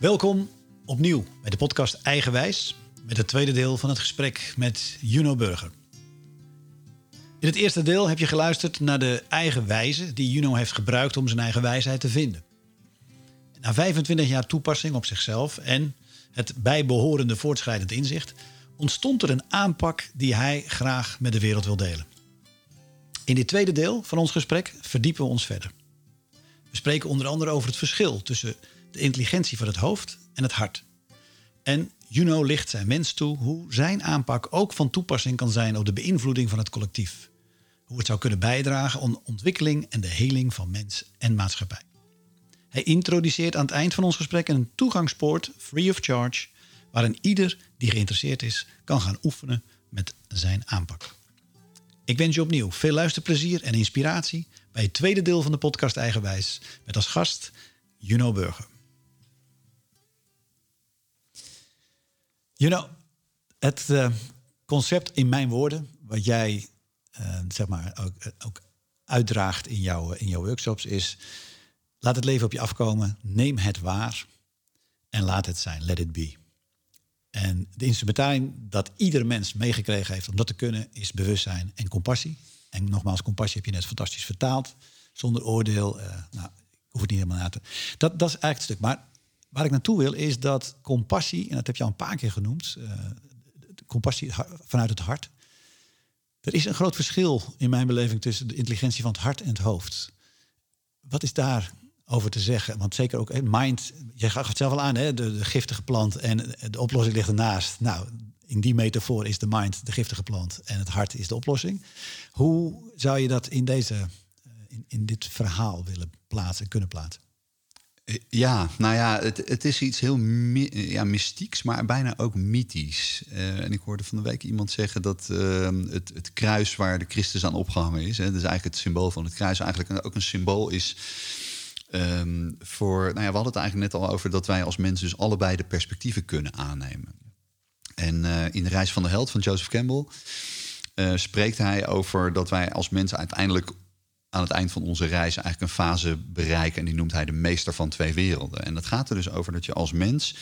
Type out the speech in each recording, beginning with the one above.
Welkom opnieuw bij de podcast Eigenwijs met het tweede deel van het gesprek met Juno Burger. In het eerste deel heb je geluisterd naar de eigen wijze die Juno heeft gebruikt om zijn eigen wijsheid te vinden. Na 25 jaar toepassing op zichzelf en het bijbehorende voortschrijdend inzicht ontstond er een aanpak die hij graag met de wereld wil delen. In dit tweede deel van ons gesprek verdiepen we ons verder. We spreken onder andere over het verschil tussen de intelligentie van het hoofd en het hart. En Juno licht zijn mens toe hoe zijn aanpak ook van toepassing kan zijn op de beïnvloeding van het collectief. Hoe het zou kunnen bijdragen aan ontwikkeling en de heling van mens en maatschappij. Hij introduceert aan het eind van ons gesprek een toegangspoort, free of charge, waarin ieder die geïnteresseerd is kan gaan oefenen met zijn aanpak. Ik wens je opnieuw veel luisterplezier en inspiratie bij het tweede deel van de podcast Eigenwijs met als gast Juno Burger. Juno, het uh, concept in mijn woorden, wat jij uh, zeg maar ook, ook, uitdraagt in, jouw in jouw workshops, is laat het leven op je afkomen, neem het waar en laat het zijn, let it be. En de instrumentarium dat iedere mens meegekregen heeft om dat te kunnen, is bewustzijn en compassie. En nogmaals, compassie heb je net fantastisch vertaald. Zonder oordeel. Uh, nou, hoef het niet helemaal na te. Dat, dat is eigenlijk het stuk. Maar waar ik naartoe wil, is dat compassie, en dat heb je al een paar keer genoemd, uh, compassie vanuit het hart. Er is een groot verschil in mijn beleving tussen de intelligentie van het hart en het hoofd. Wat is daar over te zeggen. Want zeker ook mind, je gaf het zelf al aan, hè, de, de, giftige plant en de oplossing ligt ernaast. Nou, in die metafoor is de mind de giftige plant en het hart is de oplossing. Hoe zou je dat in, deze, eh, in, in dit verhaal willen plaatsen, kunnen plaatsen? Ja, nou ja, het, het is iets heel ja, mystieks, maar bijna ook mythisch. Uh, en ik hoorde van de week iemand zeggen dat uh, het, het kruis waar de Christus aan opgehangen is, hè, dat is eigenlijk het symbool van het kruis, eigenlijk ook een symbool is Um, voor, nou ja, we hadden het eigenlijk net al over dat wij als mensen dus allebei de perspectieven kunnen aannemen. En uh, in de reis van de held van Joseph Campbell uh, spreekt hij over dat wij als mensen uiteindelijk aan het eind van onze reis eigenlijk een fase bereiken. En die noemt hij de meester van twee werelden. En dat gaat er dus over dat je als mens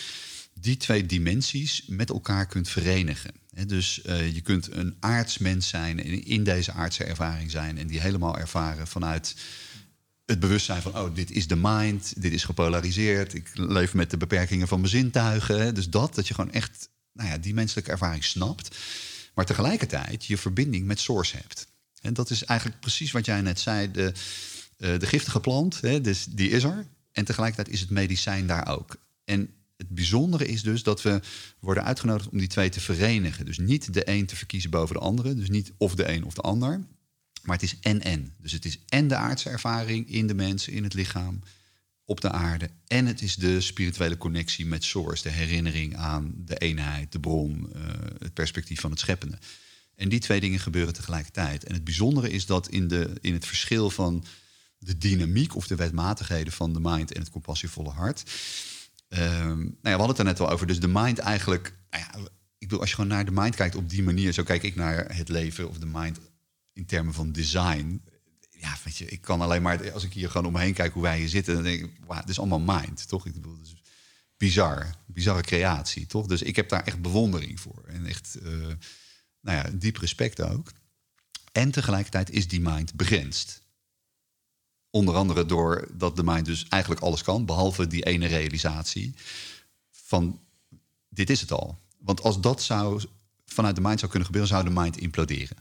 die twee dimensies met elkaar kunt verenigen. Dus uh, je kunt een aardsmens zijn en in deze aardse ervaring zijn en die helemaal ervaren vanuit het bewustzijn van, oh, dit is de mind, dit is gepolariseerd, ik leef met de beperkingen van mijn zintuigen. Dus dat, dat je gewoon echt nou ja, die menselijke ervaring snapt, maar tegelijkertijd je verbinding met source hebt. En dat is eigenlijk precies wat jij net zei, de, uh, de giftige plant, hè, dus die is er. En tegelijkertijd is het medicijn daar ook. En het bijzondere is dus dat we worden uitgenodigd om die twee te verenigen. Dus niet de een te verkiezen boven de andere. Dus niet of de een of de ander. Maar het is en-en. Dus het is en de aardse ervaring in de mensen, in het lichaam, op de aarde. En het is de spirituele connectie met Source, de herinnering aan de eenheid, de bron, uh, het perspectief van het scheppende. En die twee dingen gebeuren tegelijkertijd. En het bijzondere is dat in, de, in het verschil van de dynamiek of de wetmatigheden van de mind en het compassievolle hart. Um, nou ja, we hadden het er net al over. Dus de mind eigenlijk. Nou ja, ik bedoel, als je gewoon naar de mind kijkt op die manier, zo kijk ik naar het leven of de mind in termen van design. Ja, weet je, ik kan alleen maar, als ik hier gewoon omheen kijk hoe wij hier zitten, dan denk ik, wow, het is allemaal mind, toch? Ik bedoel, dus bizar, bizarre creatie, toch? Dus ik heb daar echt bewondering voor. En echt, uh, nou ja, diep respect ook. En tegelijkertijd is die mind begrensd. Onder andere doordat de mind dus eigenlijk alles kan, behalve die ene realisatie van dit is het al. Want als dat zou vanuit de mind zou kunnen gebeuren, zou de mind imploderen.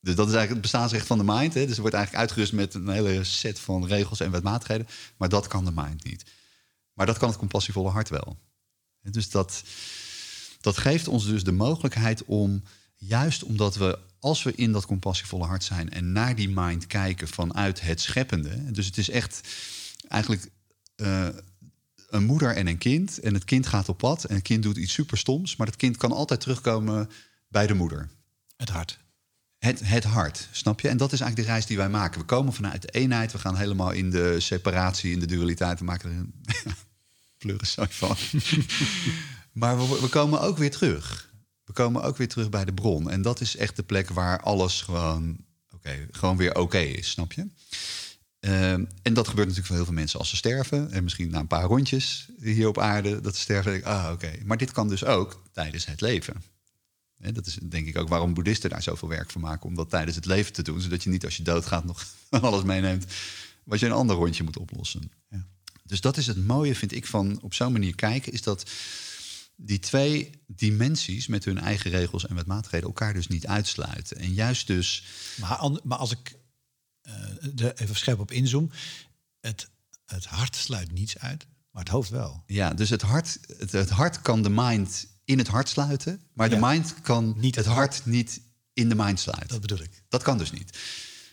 Dus dat is eigenlijk het bestaansrecht van de mind. Hè? Dus het wordt eigenlijk uitgerust met een hele set van regels en wetmatigheden. Maar dat kan de mind niet. Maar dat kan het compassievolle hart wel. Dus dat, dat geeft ons dus de mogelijkheid om, juist omdat we, als we in dat compassievolle hart zijn en naar die mind kijken vanuit het scheppende. Dus het is echt eigenlijk uh, een moeder en een kind. En het kind gaat op pad en het kind doet iets super stoms. Maar het kind kan altijd terugkomen bij de moeder. Het hart. Het, het hart, snap je? En dat is eigenlijk de reis die wij maken. We komen vanuit de eenheid, we gaan helemaal in de separatie, in de dualiteit. We maken er een pleurenzooi van. maar we, we komen ook weer terug. We komen ook weer terug bij de bron. En dat is echt de plek waar alles gewoon, oké, gewoon weer oké is, snap je? Ehm, en dat gebeurt natuurlijk voor heel veel mensen als ze sterven. En misschien na een paar rondjes hier op aarde dat ze sterven. Denk ik, ah, oké. Maar dit kan dus ook tijdens het leven. dat is denk ik ook waarom boeddhisten daar zoveel werk van maken. Om dat tijdens het leven te doen. Zodat je niet als je doodgaat nog alles meeneemt. Wat je een ander rondje moet oplossen. Ja. Dus dat is het mooie, vind ik, van op zo'n manier kijken. Is dat die twee dimensies met hun eigen regels en met maatregelen elkaar dus niet uitsluiten. En juist dus. Maar, maar als ik uh, er even scherp op inzoom, het, het hart sluit niets uit, maar het hoofd wel. Ja, dus het hart, het, het hart kan de mind in het hart sluiten, maar de mind kan niet het, hart, niet in de mind sluiten. Dat bedoel ik. Dat kan dus niet.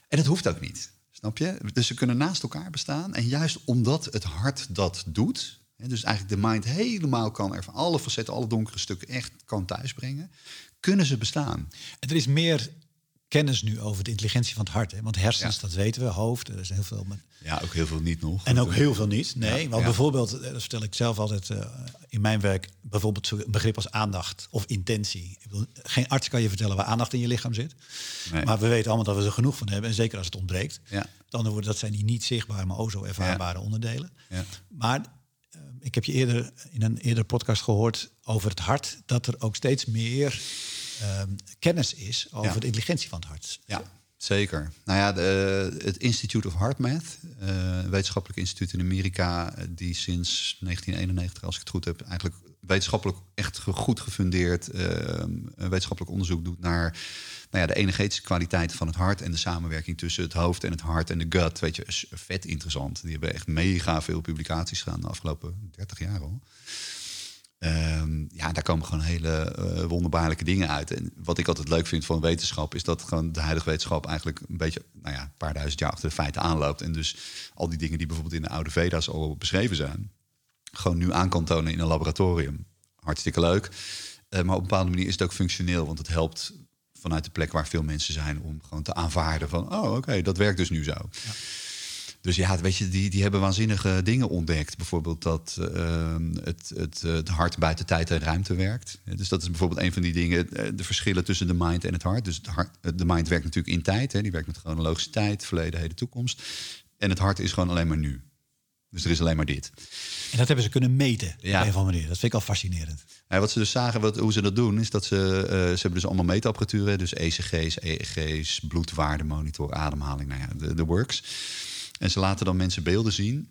En het hoeft ook niet. Snap je? Dus ze kunnen naast elkaar bestaan. En juist omdat het hart dat doet, dus eigenlijk de mind helemaal kan ervan alle facetten, alle donkere stukken echt kan thuisbrengen, kunnen ze bestaan. er is meer kennis nu over de intelligentie van het hart. Hè? Want hersens, dat weten we, hoofd, er is heel veel. Met... Ja, ook heel veel niet nog. En ook heel veel niet. Nee, want bijvoorbeeld, eh, dat vertel ik zelf altijd uh, in mijn werk, bijvoorbeeld een begrip als aandacht of intentie. Ik bedoel, geen arts kan je vertellen waar aandacht in je lichaam zit. Nee. Maar we weten allemaal dat we er genoeg van hebben. En zeker als het ontbreekt. Ja. Dan worden dat zijn die niet zichtbare, maar ook zo ervaarbare onderdelen. Maar ik heb je eerder in een eerder podcast gehoord over het hart, dat er ook steeds meer Ehm, kennis is over de intelligentie van het hart. Ja, zeker. Nou ja, de, het Institute of Heart Math, uh, een wetenschappelijk instituut in Amerika, eh, die sinds 1991, als ik het goed heb, eigenlijk wetenschappelijk echt goed gefundeerd uh, wetenschappelijk onderzoek doet naar nou ja, de energetische kwaliteit van het hart en de samenwerking tussen het hoofd en het hart en de gut. Weet je, vet interessant. Die hebben echt mega veel publicaties gedaan de afgelopen 30 jaar al. Ehm, ja, daar komen gewoon hele uh, wonderbaarlijke dingen uit. En wat ik altijd leuk vind van wetenschap, is dat gewoon de huidige wetenschap eigenlijk een beetje, nou ja, een paar duizend jaar achter de feiten aanloopt. En dus al die dingen die bijvoorbeeld in de oude Veda's al beschreven zijn, gewoon nu aan kan tonen in een laboratorium. Hartstikke leuk. Uh, maar op een bepaalde manier is het ook functioneel, want het helpt vanuit de plek waar veel mensen zijn om gewoon te aanvaarden van, oh oké, dat werkt dus nu zo. Ja. Dus ja, weet je, die, die hebben waanzinnige dingen ontdekt. Bijvoorbeeld dat ehm, het, het, het hart buiten tijd en ruimte werkt. Dus dat is bijvoorbeeld een van die dingen, eh, de verschillen tussen de mind en het hart. Dus het hart, de mind werkt natuurlijk in tijd, hè, die werkt met chronologische tijd, verleden, heden, toekomst. En het hart is gewoon alleen maar nu. Dus er is alleen maar dit. En dat hebben ze kunnen meten ja. op een of andere manier. Dat vind ik al fascinerend. Ja, wat ze dus zagen, wat, hoe ze dat doen, is dat ze... Uh, ze hebben dus allemaal meetapparatuur. Dus ECG's, EEG's, bloedwaardemonitor, ademhaling, nou ja, de, de works. En ze laten dan mensen beelden zien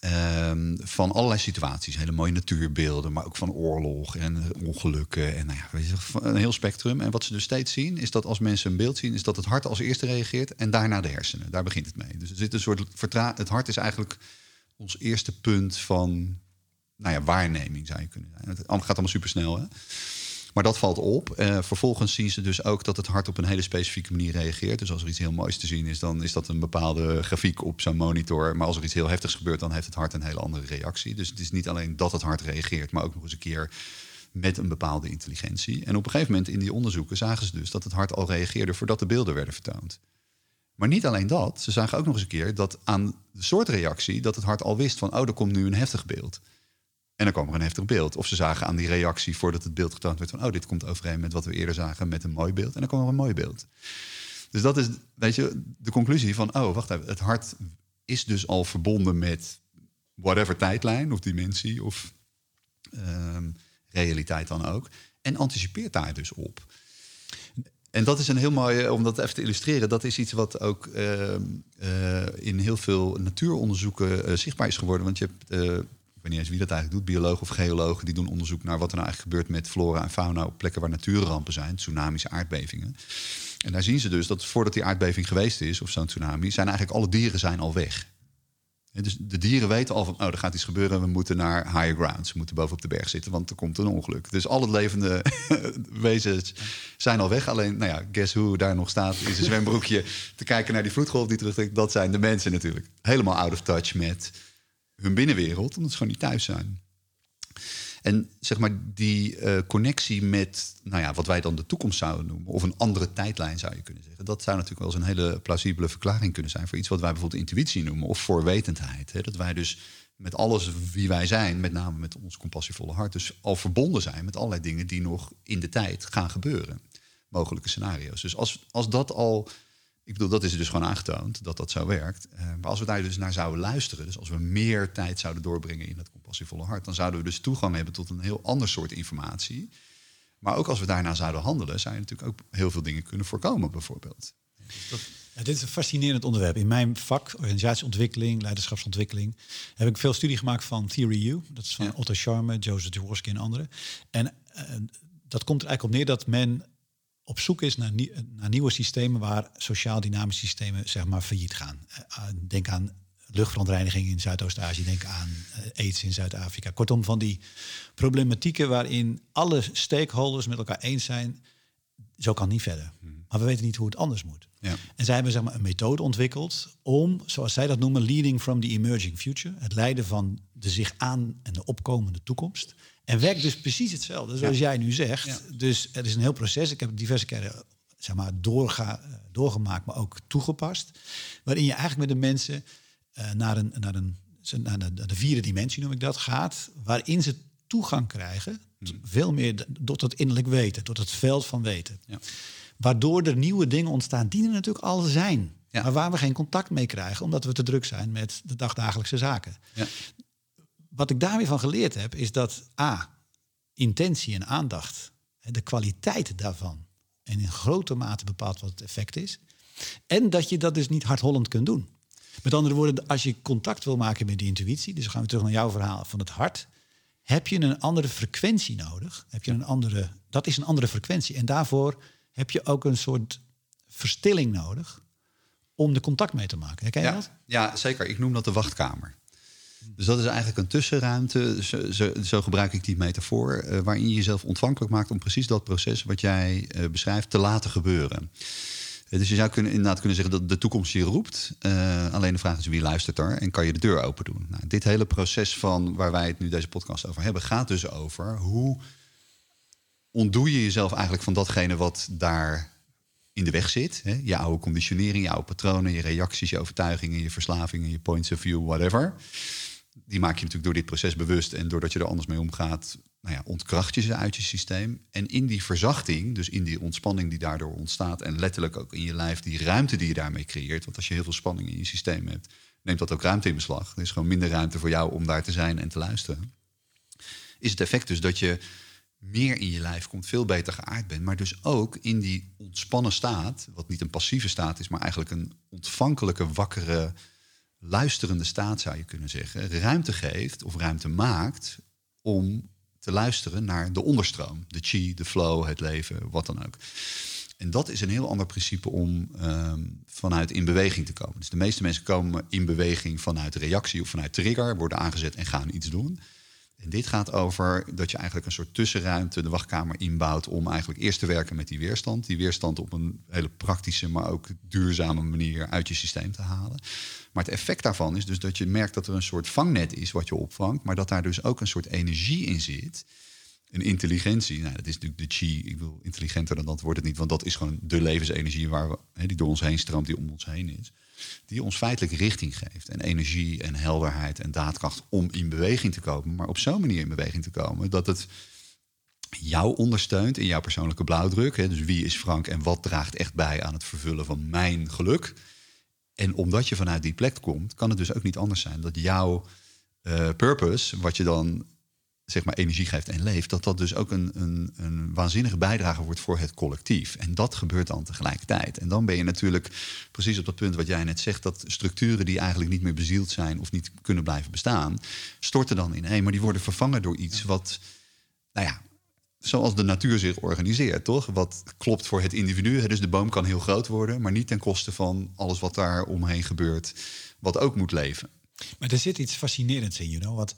ehm, van allerlei situaties. Hele mooie natuurbeelden, maar ook van oorlog en ongelukken. En nou ja, weet je, een heel spectrum. En wat ze dus steeds zien, is dat als mensen een beeld zien, is dat het hart als eerste reageert en daarna de hersenen. Daar begint het mee. Dus er zit een soort vertra Het hart is eigenlijk ons eerste punt van nou ja, waarneming, zou je kunnen zijn. Het gaat allemaal supersnel. Hè? Maar dat valt op. Uh, vervolgens zien ze dus ook dat het hart op een hele specifieke manier reageert. Dus als er iets heel moois te zien is, dan is dat een bepaalde grafiek op zo'n monitor. Maar als er iets heel heftigs gebeurt, dan heeft het hart een hele andere reactie. Dus het is niet alleen dat het hart reageert, maar ook nog eens een keer met een bepaalde intelligentie. En op een gegeven moment in die onderzoeken zagen ze dus dat het hart al reageerde voordat de beelden werden vertoond. Maar niet alleen dat, ze zagen ook nog eens een keer dat aan de soort reactie dat het hart al wist van, oh, er komt nu een heftig beeld. En dan kwam er een heftig beeld. Of ze zagen aan die reactie voordat het beeld getoond werd van... oh, dit komt overeen met wat we eerder zagen met een mooi beeld. En dan kwam er een mooi beeld. Dus dat is, weet je, de conclusie van... oh, wacht even, het hart is dus al verbonden met whatever tijdlijn of dimensie... of ehm, realiteit dan ook. En anticipeert daar dus op. En dat is een heel mooi, om dat even te illustreren, dat is iets wat ook ehm, eh, in heel veel natuuronderzoeken uh, zichtbaar is geworden. Want je hebt uh, weet niet eens wie dat eigenlijk doet, biologen of geologen, die doen onderzoek naar wat er nou eigenlijk gebeurt met flora en fauna op plekken waar natuurrampen zijn, tsunamis, aardbevingen. En daar zien ze dus dat voordat die aardbeving geweest is, of zo'n tsunami, zijn eigenlijk alle dieren zijn al weg. Dus de dieren weten al van, oh, er gaat iets gebeuren, we moeten naar higher grounds, we moeten boven op de berg zitten, want er komt een ongeluk. Dus alle levende wezens zijn al weg. Alleen, nou ja, guess who daar nog staat in zijn zwembroekje te kijken naar die vloedgolf die terugtrekt. Dat zijn de mensen natuurlijk. Helemaal out of touch met hun binnenwereld, omdat ze gewoon niet thuis zijn. En zeg maar die uh, connectie met nou ja, wat wij dan de toekomst zouden noemen, of een andere tijdlijn zou je kunnen zeggen. Dat zou natuurlijk wel eens een hele plausibele verklaring kunnen zijn voor iets wat wij bijvoorbeeld intuïtie noemen of voorwetendheid. Hè? Dat wij dus met alles wie wij zijn, met name met ons compassievolle hart, dus al verbonden zijn met allerlei dingen die nog in de tijd gaan gebeuren. Mogelijke scenario's. Dus als, als dat al Ik bedoel, dat is dus gewoon aangetoond dat dat zo werkt. Uh, maar als we daar dus naar zouden luisteren, dus als we meer tijd zouden doorbrengen in het compassievolle hart, dan zouden we dus toegang hebben tot een heel ander soort informatie. Maar ook als we daarna zouden handelen, zou je natuurlijk ook heel veel dingen kunnen voorkomen, bijvoorbeeld. Dat... Ja, dit is een fascinerend onderwerp. In mijn vak, organisatieontwikkeling, leiderschapsontwikkeling, heb ik veel studie gemaakt van Theory U. Dat is van Otto Scharme, Joseph Jaworski en anderen. En uh, dat komt er eigenlijk op neer dat men op zoek is naar, naar nieuwe systemen waar sociaal dynamische systemen zeg maar failliet gaan. Uh, denk aan luchtverontreiniging in Zuidoost-Azië, denk aan uh, aids in Zuid-Afrika. Kortom, van die problematieken waarin alle stakeholders met elkaar eens zijn, zo kan niet verder. Hmm. Maar we weten niet hoe het anders moet. Ja. En zij hebben zeg maar, een methode ontwikkeld om, zoals zij dat noemen, leading from the emerging future. Het leiden van de zich aan en de opkomende toekomst. En werkt dus precies hetzelfde, zoals jij nu zegt. Dus het is een heel proces. Ik heb het diverse keren zeg maar, doorga, doorgemaakt, maar ook toegepast. Waarin je eigenlijk met de mensen uh, naar, een, naar, een, naar de, de, vierde dimensie, noem ik dat, gaat. Waarin ze toegang krijgen, hmm. veel meer tot het innerlijk weten, tot het veld van weten. Ja. Waardoor er nieuwe dingen ontstaan die er natuurlijk al zijn. Maar waar we geen contact mee krijgen, omdat we te druk zijn met de dagdagelijkse zaken. Ja. Wat ik daar weer van geleerd heb, is dat A, intentie en aandacht, de kwaliteit daarvan, en in grote mate bepaalt wat het effect is. En dat je dat dus niet hardhollend kunt doen. Met andere woorden, als je contact wil maken met die intuïtie, dus gaan we terug naar jouw verhaal van het hart, heb je een andere frequentie nodig. Heb je een andere, dat is een andere frequentie. En daarvoor heb je ook een soort verstilling nodig om de contact mee te maken. Herken je ja, dat? Ja, zeker. Ik noem dat de wachtkamer. Dus dat is eigenlijk een tussenruimte, zo, zo, gebruik ik die metafoor, uh, waarin je jezelf ontvankelijk maakt om precies dat proces wat jij uh, beschrijft te laten gebeuren. Uh, dus je zou kunnen, inderdaad kunnen zeggen dat de toekomst je roept. alleen de vraag is wie luistert er en kan je de deur open doen. Nou, dit hele proces van waar wij het nu deze podcast over hebben, gaat dus over hoe ontdoe je jezelf eigenlijk van datgene wat daar in de weg zit. Hè? Je oude conditionering, je oude patronen, je reacties, je overtuigingen, je verslavingen, je points of view, whatever. Die maak je natuurlijk door dit proces bewust en doordat je er anders mee omgaat, nou ja, ontkracht je ze uit je systeem. En in die verzachting, dus in die ontspanning die daardoor ontstaat, en letterlijk ook in je lijf, die ruimte die je daarmee creëert. Want als je heel veel spanning in je systeem hebt, neemt dat ook ruimte in beslag. Er is gewoon minder ruimte voor jou om daar te zijn en te luisteren. Is het effect dus dat je meer in je lijf komt, veel beter geaard bent. Maar dus ook in die ontspannen staat, wat niet een passieve staat is, maar eigenlijk een ontvankelijke, wakkere, luisterende staat zou je kunnen zeggen, ruimte geeft of ruimte maakt om te luisteren naar de onderstroom. De chi, de flow, het leven, wat dan ook. En dat is een heel ander principe om um, vanuit in beweging te komen. Dus de meeste mensen komen in beweging vanuit reactie of vanuit trigger, worden aangezet en gaan iets doen. En dit gaat over dat je eigenlijk een soort tussenruimte, de wachtkamer inbouwt om eigenlijk eerst te werken met die weerstand. Die weerstand op een hele praktische, maar ook duurzame manier uit je systeem te halen. Maar het effect daarvan is dus dat je merkt dat er een soort vangnet is wat je opvangt, maar dat daar dus ook een soort energie in zit. Een intelligentie, nou, dat is natuurlijk de chi. Ik wil intelligenter dan dat wordt het niet, want dat is gewoon de levensenergie waar we, die door ons heen stroomt, die om ons heen is die ons feitelijk richting geeft. En energie en helderheid en daadkracht om in beweging te komen. Maar op zo'n manier in beweging te komen dat het jou ondersteunt in jouw persoonlijke blauwdruk. Hè, dus wie is Frank en wat draagt echt bij aan het vervullen van mijn geluk. En omdat je vanuit die plek komt, kan het dus ook niet anders zijn dat jouw uh, purpose, wat je dan zeg maar, energie geeft en leeft, dat dat dus ook een, een, een waanzinnige bijdrage wordt voor het collectief. En dat gebeurt dan tegelijkertijd. En dan ben je natuurlijk precies op dat punt wat jij net zegt, dat structuren die eigenlijk niet meer bezield zijn of niet kunnen blijven bestaan, storten dan in één, maar die worden vervangen door iets wat, nou ja, zoals de natuur zich organiseert, toch? Wat klopt voor het individu. Dus de boom kan heel groot worden, maar niet ten koste van alles wat daar omheen gebeurt, wat ook moet leven. Maar er zit iets fascinerends in, you know, wat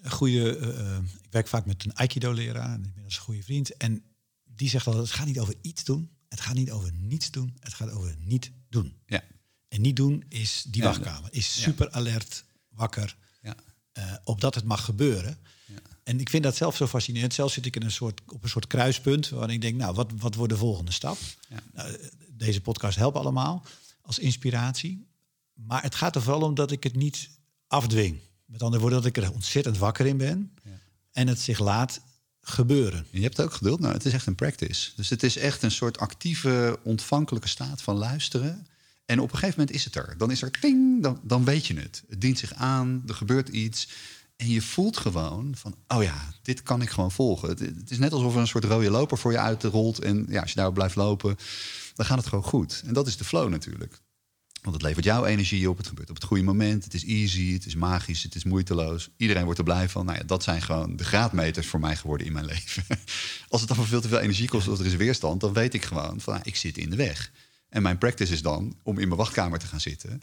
een goede. Uh, ik werk vaak met een Aikido-leraar, inmiddels een goede vriend. En die zegt altijd: het gaat niet over iets doen, het gaat niet over niets doen, het gaat over niet doen. Ja. En niet doen is die wachtkamer, is super alert, wakker, ja. Uh, opdat het mag gebeuren. Ja. En ik vind dat zelf zo fascinerend. Zelf zit ik in een soort, op een soort kruispunt waarin ik denk, nou, wat, wat wordt de volgende stap? Ja. Nou, deze podcast helpt allemaal als inspiratie. Maar het gaat er vooral om dat ik het niet afdwing. Met andere woorden, dat ik er ontzettend wakker in ben. Ja. En het zich laat gebeuren. Je hebt ook geduld. Nou, het is echt een practice. Dus het is echt een soort actieve, ontvankelijke staat van luisteren. En op een gegeven moment is het er. Dan is er ting, dan, dan weet je het. Het dient zich aan, er gebeurt iets. En je voelt gewoon van, oh ja, dit kan ik gewoon volgen. Het, het is net alsof er een soort rode loper voor je uitrolt. En ja, als je daarop blijft lopen, dan gaat het gewoon goed. En dat is de flow natuurlijk. Want het levert jouw energie op, het gebeurt op het goede moment, het is easy, het is magisch, het is moeiteloos. Iedereen wordt er blij van. Nou ja, dat zijn gewoon de graadmeters voor mij geworden in mijn leven. Als het dan veel te veel energie kost of er is weerstand, dan weet ik gewoon van nou, ik zit in de weg. En mijn practice is dan om in mijn wachtkamer te gaan zitten,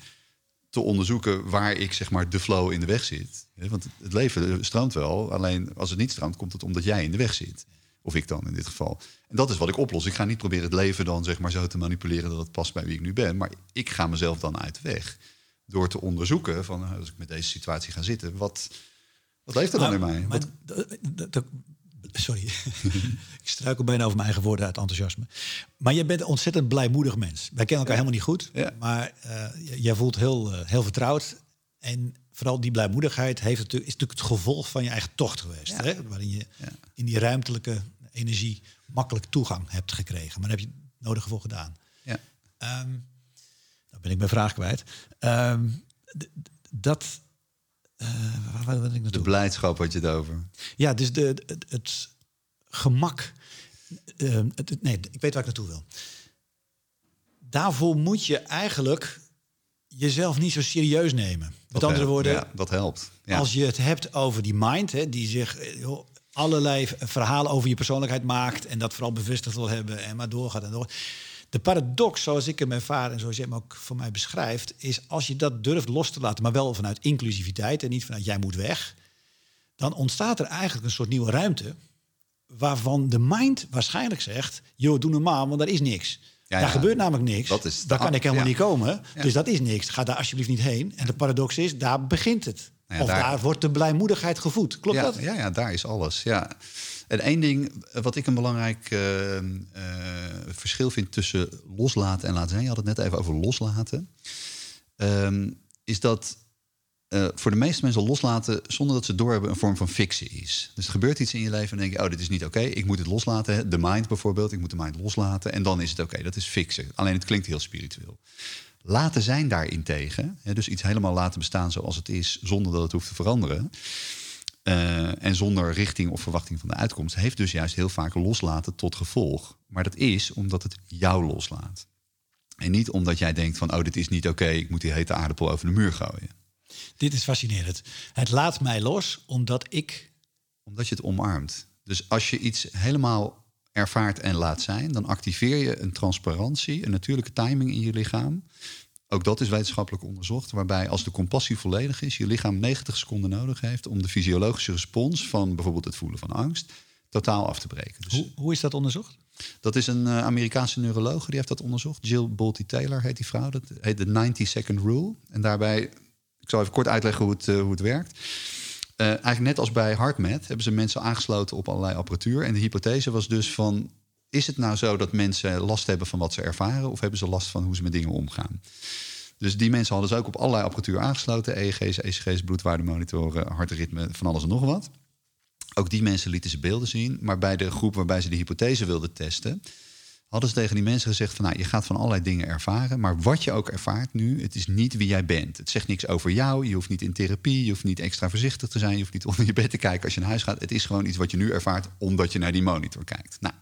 te onderzoeken waar ik zeg maar de flow in de weg zit. Want het leven stroomt wel, alleen als het niet stroomt, komt het omdat jij in de weg zit. Of ik dan in dit geval. En dat is wat ik oplos. Ik ga niet proberen het leven dan zeg maar zo te manipuleren dat het past bij wie ik nu ben. Maar ik ga mezelf dan uit de weg. Door te onderzoeken van nou, als ik met deze situatie ga zitten, wat, wat leeft er dan in mij? Maar, sorry, ik struikel bijna over mijn eigen woorden uit enthousiasme. Maar je bent een ontzettend blijmoedig mens. Wij kennen elkaar helemaal niet goed, maar uh, jij voelt heel, uh, heel vertrouwd. En vooral die blijmoedigheid heeft natuurlijk, is natuurlijk het gevolg van je eigen tocht geweest. Hè? Waarin je in die ruimtelijke energie makkelijk toegang hebt gekregen. Maar daar heb je het nodige voor gedaan. Ja. Um, dan ben ik mijn vraag kwijt. Um, dat. Uh, waar, waar ik naartoe? De blijdschap had je het over. Ja, dus de, het, het gemak. Uh, het, nee, ik weet waar ik naartoe wil. Daarvoor moet je eigenlijk jezelf niet zo serieus nemen. Met andere woorden, ja, dat helpt. Ja. Als je het hebt over die mind, hè, die zich joh, allerlei verhalen over je persoonlijkheid maakt en dat vooral bevestigd wil hebben en maar doorgaat en door. De paradox, zoals ik hem ervaar en zoals je hem ook voor mij beschrijft, is als je dat durft los te laten, maar wel vanuit inclusiviteit en niet vanuit jij moet weg, dan ontstaat er eigenlijk een soort nieuwe ruimte waarvan de mind waarschijnlijk zegt, joh, doe normaal, want daar is niks. Ja, daar gebeurt namelijk niks. Dat is daar kan ik helemaal niet komen. Dus dat is niks. Ga daar alsjeblieft niet heen. En de paradox is, daar begint het. Nou of daar... wordt de blijmoedigheid gevoed. Klopt dat? Ja, ja, daar is alles. Ja. En één ding wat ik een belangrijk uh, uh, verschil vind tussen loslaten en laten zijn. Je had het net even over loslaten. Uh, is dat uh, voor de meeste mensen loslaten zonder dat ze doorhebben een vorm van fictie is. Dus er gebeurt iets in je leven en denk je, oh, dit is niet oké, ik moet het loslaten. De mind bijvoorbeeld, ik moet de mind loslaten en dan is het oké. Dat is fixen. Alleen het klinkt heel spiritueel. Laten zijn daarin tegen, hè, dus iets helemaal laten bestaan zoals het is, zonder dat het hoeft te veranderen. Uh, en zonder richting of verwachting van de uitkomst, heeft dus juist heel vaak loslaten tot gevolg. Maar dat is omdat het jou loslaat. En niet omdat jij denkt van, oh, dit is niet oké, ik moet die hete aardappel over de muur gooien. Dit is fascinerend. Het laat mij los omdat ik. Omdat je het omarmt. Dus als je iets helemaal ervaart en laat zijn, dan activeer je een transparantie, een natuurlijke timing in je lichaam. Ook dat is wetenschappelijk onderzocht, waarbij als de compassie volledig is, je lichaam 90 seconden nodig heeft om de fysiologische respons van bijvoorbeeld het voelen van angst totaal af te breken. Dus hoe, hoe is dat onderzocht? Dat is een uh, Amerikaanse neuroloog die heeft dat onderzocht. Jill Bolte Taylor heet die vrouw. Dat heet de 90 second rule. En daarbij ik zal even kort uitleggen hoe het, uh, hoe het werkt. Uh, eigenlijk net als bij HeartMath hebben ze mensen aangesloten op allerlei apparatuur. En de hypothese was dus van... is het nou zo dat mensen last hebben van wat ze ervaren... of hebben ze last van hoe ze met dingen omgaan? Dus die mensen hadden ze ook op allerlei apparatuur aangesloten. EEG's, ECG's, bloedwaardemonitoren, hartritme, van alles en nog wat. Ook die mensen lieten ze beelden zien. Maar bij de groep waarbij ze de hypothese wilden testen hadden ze tegen die mensen gezegd van nou, je gaat van allerlei dingen ervaren, maar wat je ook ervaart nu, het is niet wie jij bent. Het zegt niks over jou, je hoeft niet in therapie, je hoeft niet extra voorzichtig te zijn, je hoeft niet onder je bed te kijken als je naar huis gaat. Het is gewoon iets wat je nu ervaart omdat je naar die monitor kijkt. Nou,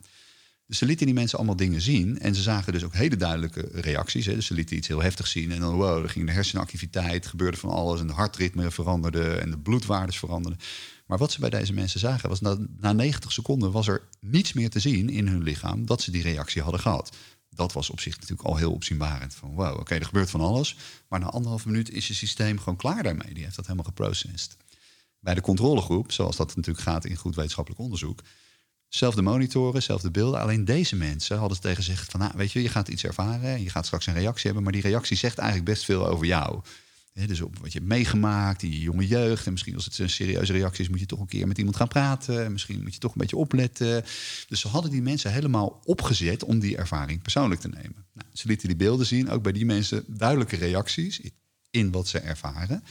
dus ze lieten die mensen allemaal dingen zien en ze zagen dus ook hele duidelijke reacties. Hè. Dus ze lieten iets heel heftigs zien en dan wow, er ging de hersenactiviteit, gebeurde van alles en de hartritme veranderde en de bloedwaardes veranderden. Maar wat ze bij deze mensen zagen was dat na 90 seconden was er niets meer te zien in hun lichaam dat ze die reactie hadden gehad. Dat was op zich natuurlijk al heel opzienbarend. Van wow, oké, er gebeurt van alles. Maar na anderhalf minuut is je systeem gewoon klaar daarmee. Die heeft dat helemaal geprocessed. Bij de controlegroep, zoals dat natuurlijk gaat in goed wetenschappelijk onderzoek, zelfde monitoren, zelfde beelden. Alleen deze mensen hadden tegen gezegd van, nou, weet je, je gaat iets ervaren en je gaat straks een reactie hebben, maar die reactie zegt eigenlijk best veel over jou dus op wat je hebt meegemaakt in je jonge jeugd. En misschien als het een serieuze reactie is, moet je toch een keer met iemand gaan praten. En misschien moet je toch een beetje opletten. Dus ze hadden die mensen helemaal opgezet om die ervaring persoonlijk te nemen. Nou, ze lieten die beelden zien, ook bij die mensen duidelijke reacties. in wat ze ervaren.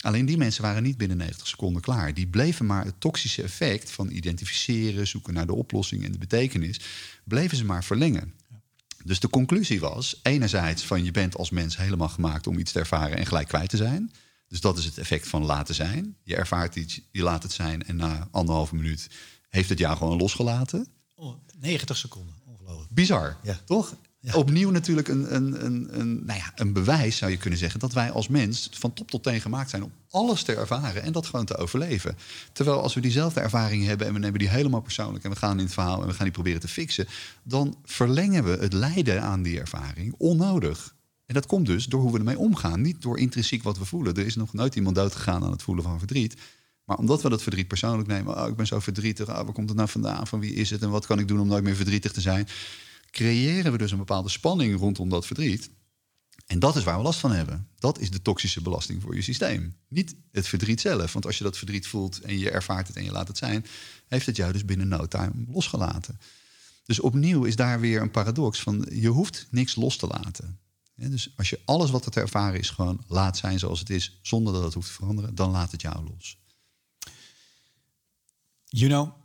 Alleen die mensen waren niet binnen 90 seconden klaar. Die bleven maar het toxische effect van identificeren, zoeken naar de oplossing en de betekenis, bleven ze maar verlengen. Dus de conclusie was, enerzijds van je bent als mens helemaal gemaakt om iets te ervaren en gelijk kwijt te zijn. Dus dat is het effect van laten zijn. Je ervaart iets, je laat het zijn en na anderhalve minuut heeft het jou gewoon losgelaten. 90 seconden, ongelooflijk. Bizar, Ja. toch? Opnieuw natuurlijk een, een, een, een, nou ja, een bewijs, zou je kunnen zeggen, dat wij als mens van top tot teen gemaakt zijn om alles te ervaren en dat gewoon te overleven. Terwijl als we diezelfde ervaring hebben en we nemen die helemaal persoonlijk en we gaan in het verhaal en we gaan die proberen te fixen, dan verlengen we het lijden aan die ervaring onnodig. En dat komt dus door hoe we ermee omgaan, niet door intrinsiek wat we voelen. Er is nog nooit iemand doodgegaan aan het voelen van verdriet. Maar omdat we dat verdriet persoonlijk nemen, oh, ik ben zo verdrietig, oh, waar komt het nou vandaan, van wie is het en wat kan ik doen om nooit meer verdrietig te zijn, creëren we dus een bepaalde spanning rondom dat verdriet. En dat is waar we last van hebben. Dat is de toxische belasting voor je systeem. Niet het verdriet zelf. Want als je dat verdriet voelt en je ervaart het en je laat het zijn, heeft het jou dus binnen no time losgelaten. Dus opnieuw is daar weer een paradox van je hoeft niks los te laten. Dus als je alles wat er te ervaren is gewoon laat zijn zoals het is, zonder dat het hoeft te veranderen, dan laat het jou los. Juno,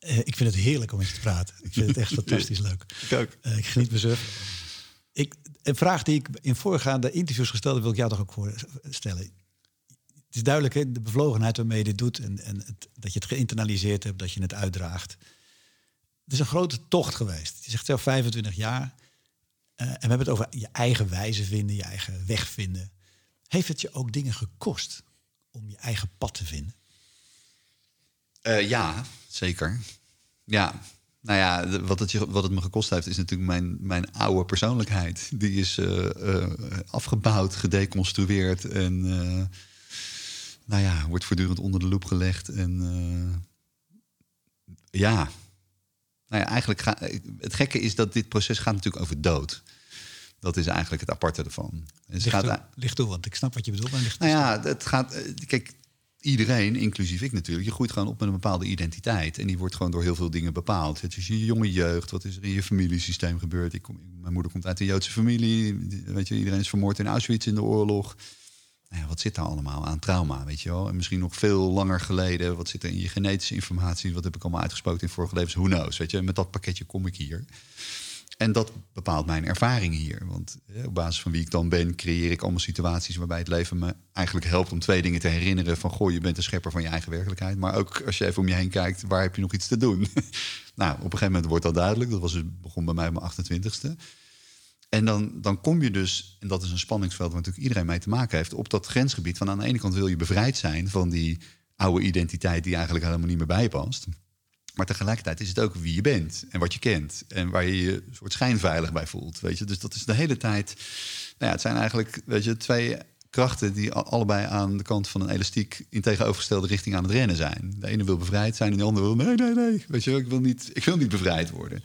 eh, ik vind het heerlijk om met je te praten. Ik vind het echt fantastisch leuk. Ik ook. Eh, ik geniet mezelf. Ik, een vraag die ik in voorgaande interviews gesteld heb, wil ik jou toch ook voorstellen. Het is duidelijk, hè, de bevlogenheid waarmee je dit doet en, en het, dat je het geïnternaliseerd hebt, dat je het uitdraagt. Het is een grote tocht geweest. Je zegt zelf 25 jaar. Eh, en we hebben het over je eigen wijze vinden, je eigen weg vinden. Heeft het je ook dingen gekost om je eigen pad te vinden? Eh, ja, zeker. Ja, nou ja, de- wat het, je- wat het me gekost heeft, is natuurlijk mijn, mijn oude persoonlijkheid. Die is eh, eh, afgebouwd, gedeconstrueerd en eh, nou ja, wordt voortdurend onder de loep gelegd. En ja, nou ja, eigenlijk ga, het gekke is dat dit proces gaat natuurlijk over dood. Dat is eigenlijk het aparte ervan. Het Ligt gaat, toe, ligt toe, want ik snap wat je bedoelt. Maar ligt nou ja, het gaat. Kijk, iedereen, inclusief ik natuurlijk, je groeit gewoon op met een bepaalde identiteit. En die wordt gewoon door heel veel dingen bepaald. Het is je jonge jeugd, wat is er in je familiesysteem gebeurd? Ik kom, mijn moeder komt uit een Joodse familie. Weet je, iedereen is vermoord in Auschwitz in de oorlog. Nou wat zit daar allemaal aan trauma, weet je wel? En misschien nog veel langer geleden, wat zit er in je genetische informatie? Wat heb ik allemaal uitgesproken in vorige levens? Who knows, weet je? Met dat pakketje kom ik hier. En dat bepaalt mijn ervaring hier. Want eh, op basis van wie ik dan ben, creëer ik allemaal situaties waarbij het leven me eigenlijk helpt om twee dingen te herinneren. Van goh, je bent de schepper van je eigen werkelijkheid. Maar ook als je even om je heen kijkt, waar heb je nog iets te doen? nou, op een gegeven moment wordt dat duidelijk. Dat was dus, begon bij mij op mijn 28ste. En dan, dan kom je dus, en dat is een spanningsveld waar natuurlijk iedereen mee te maken heeft, op dat grensgebied van aan de ene kant wil je bevrijd zijn van die oude identiteit die eigenlijk helemaal niet meer bijpast. Maar tegelijkertijd is het ook wie je bent en wat je kent. En waar je je soort schijnveilig bij voelt. Weet je? Dus dat is de hele tijd. Nou ja, het zijn eigenlijk weet je, twee krachten die allebei aan de kant van een elastiek in tegenovergestelde richting aan het rennen zijn. De ene wil bevrijd zijn en de andere wil nee, nee, nee. Weet je, ik wil niet, ik wil niet bevrijd worden.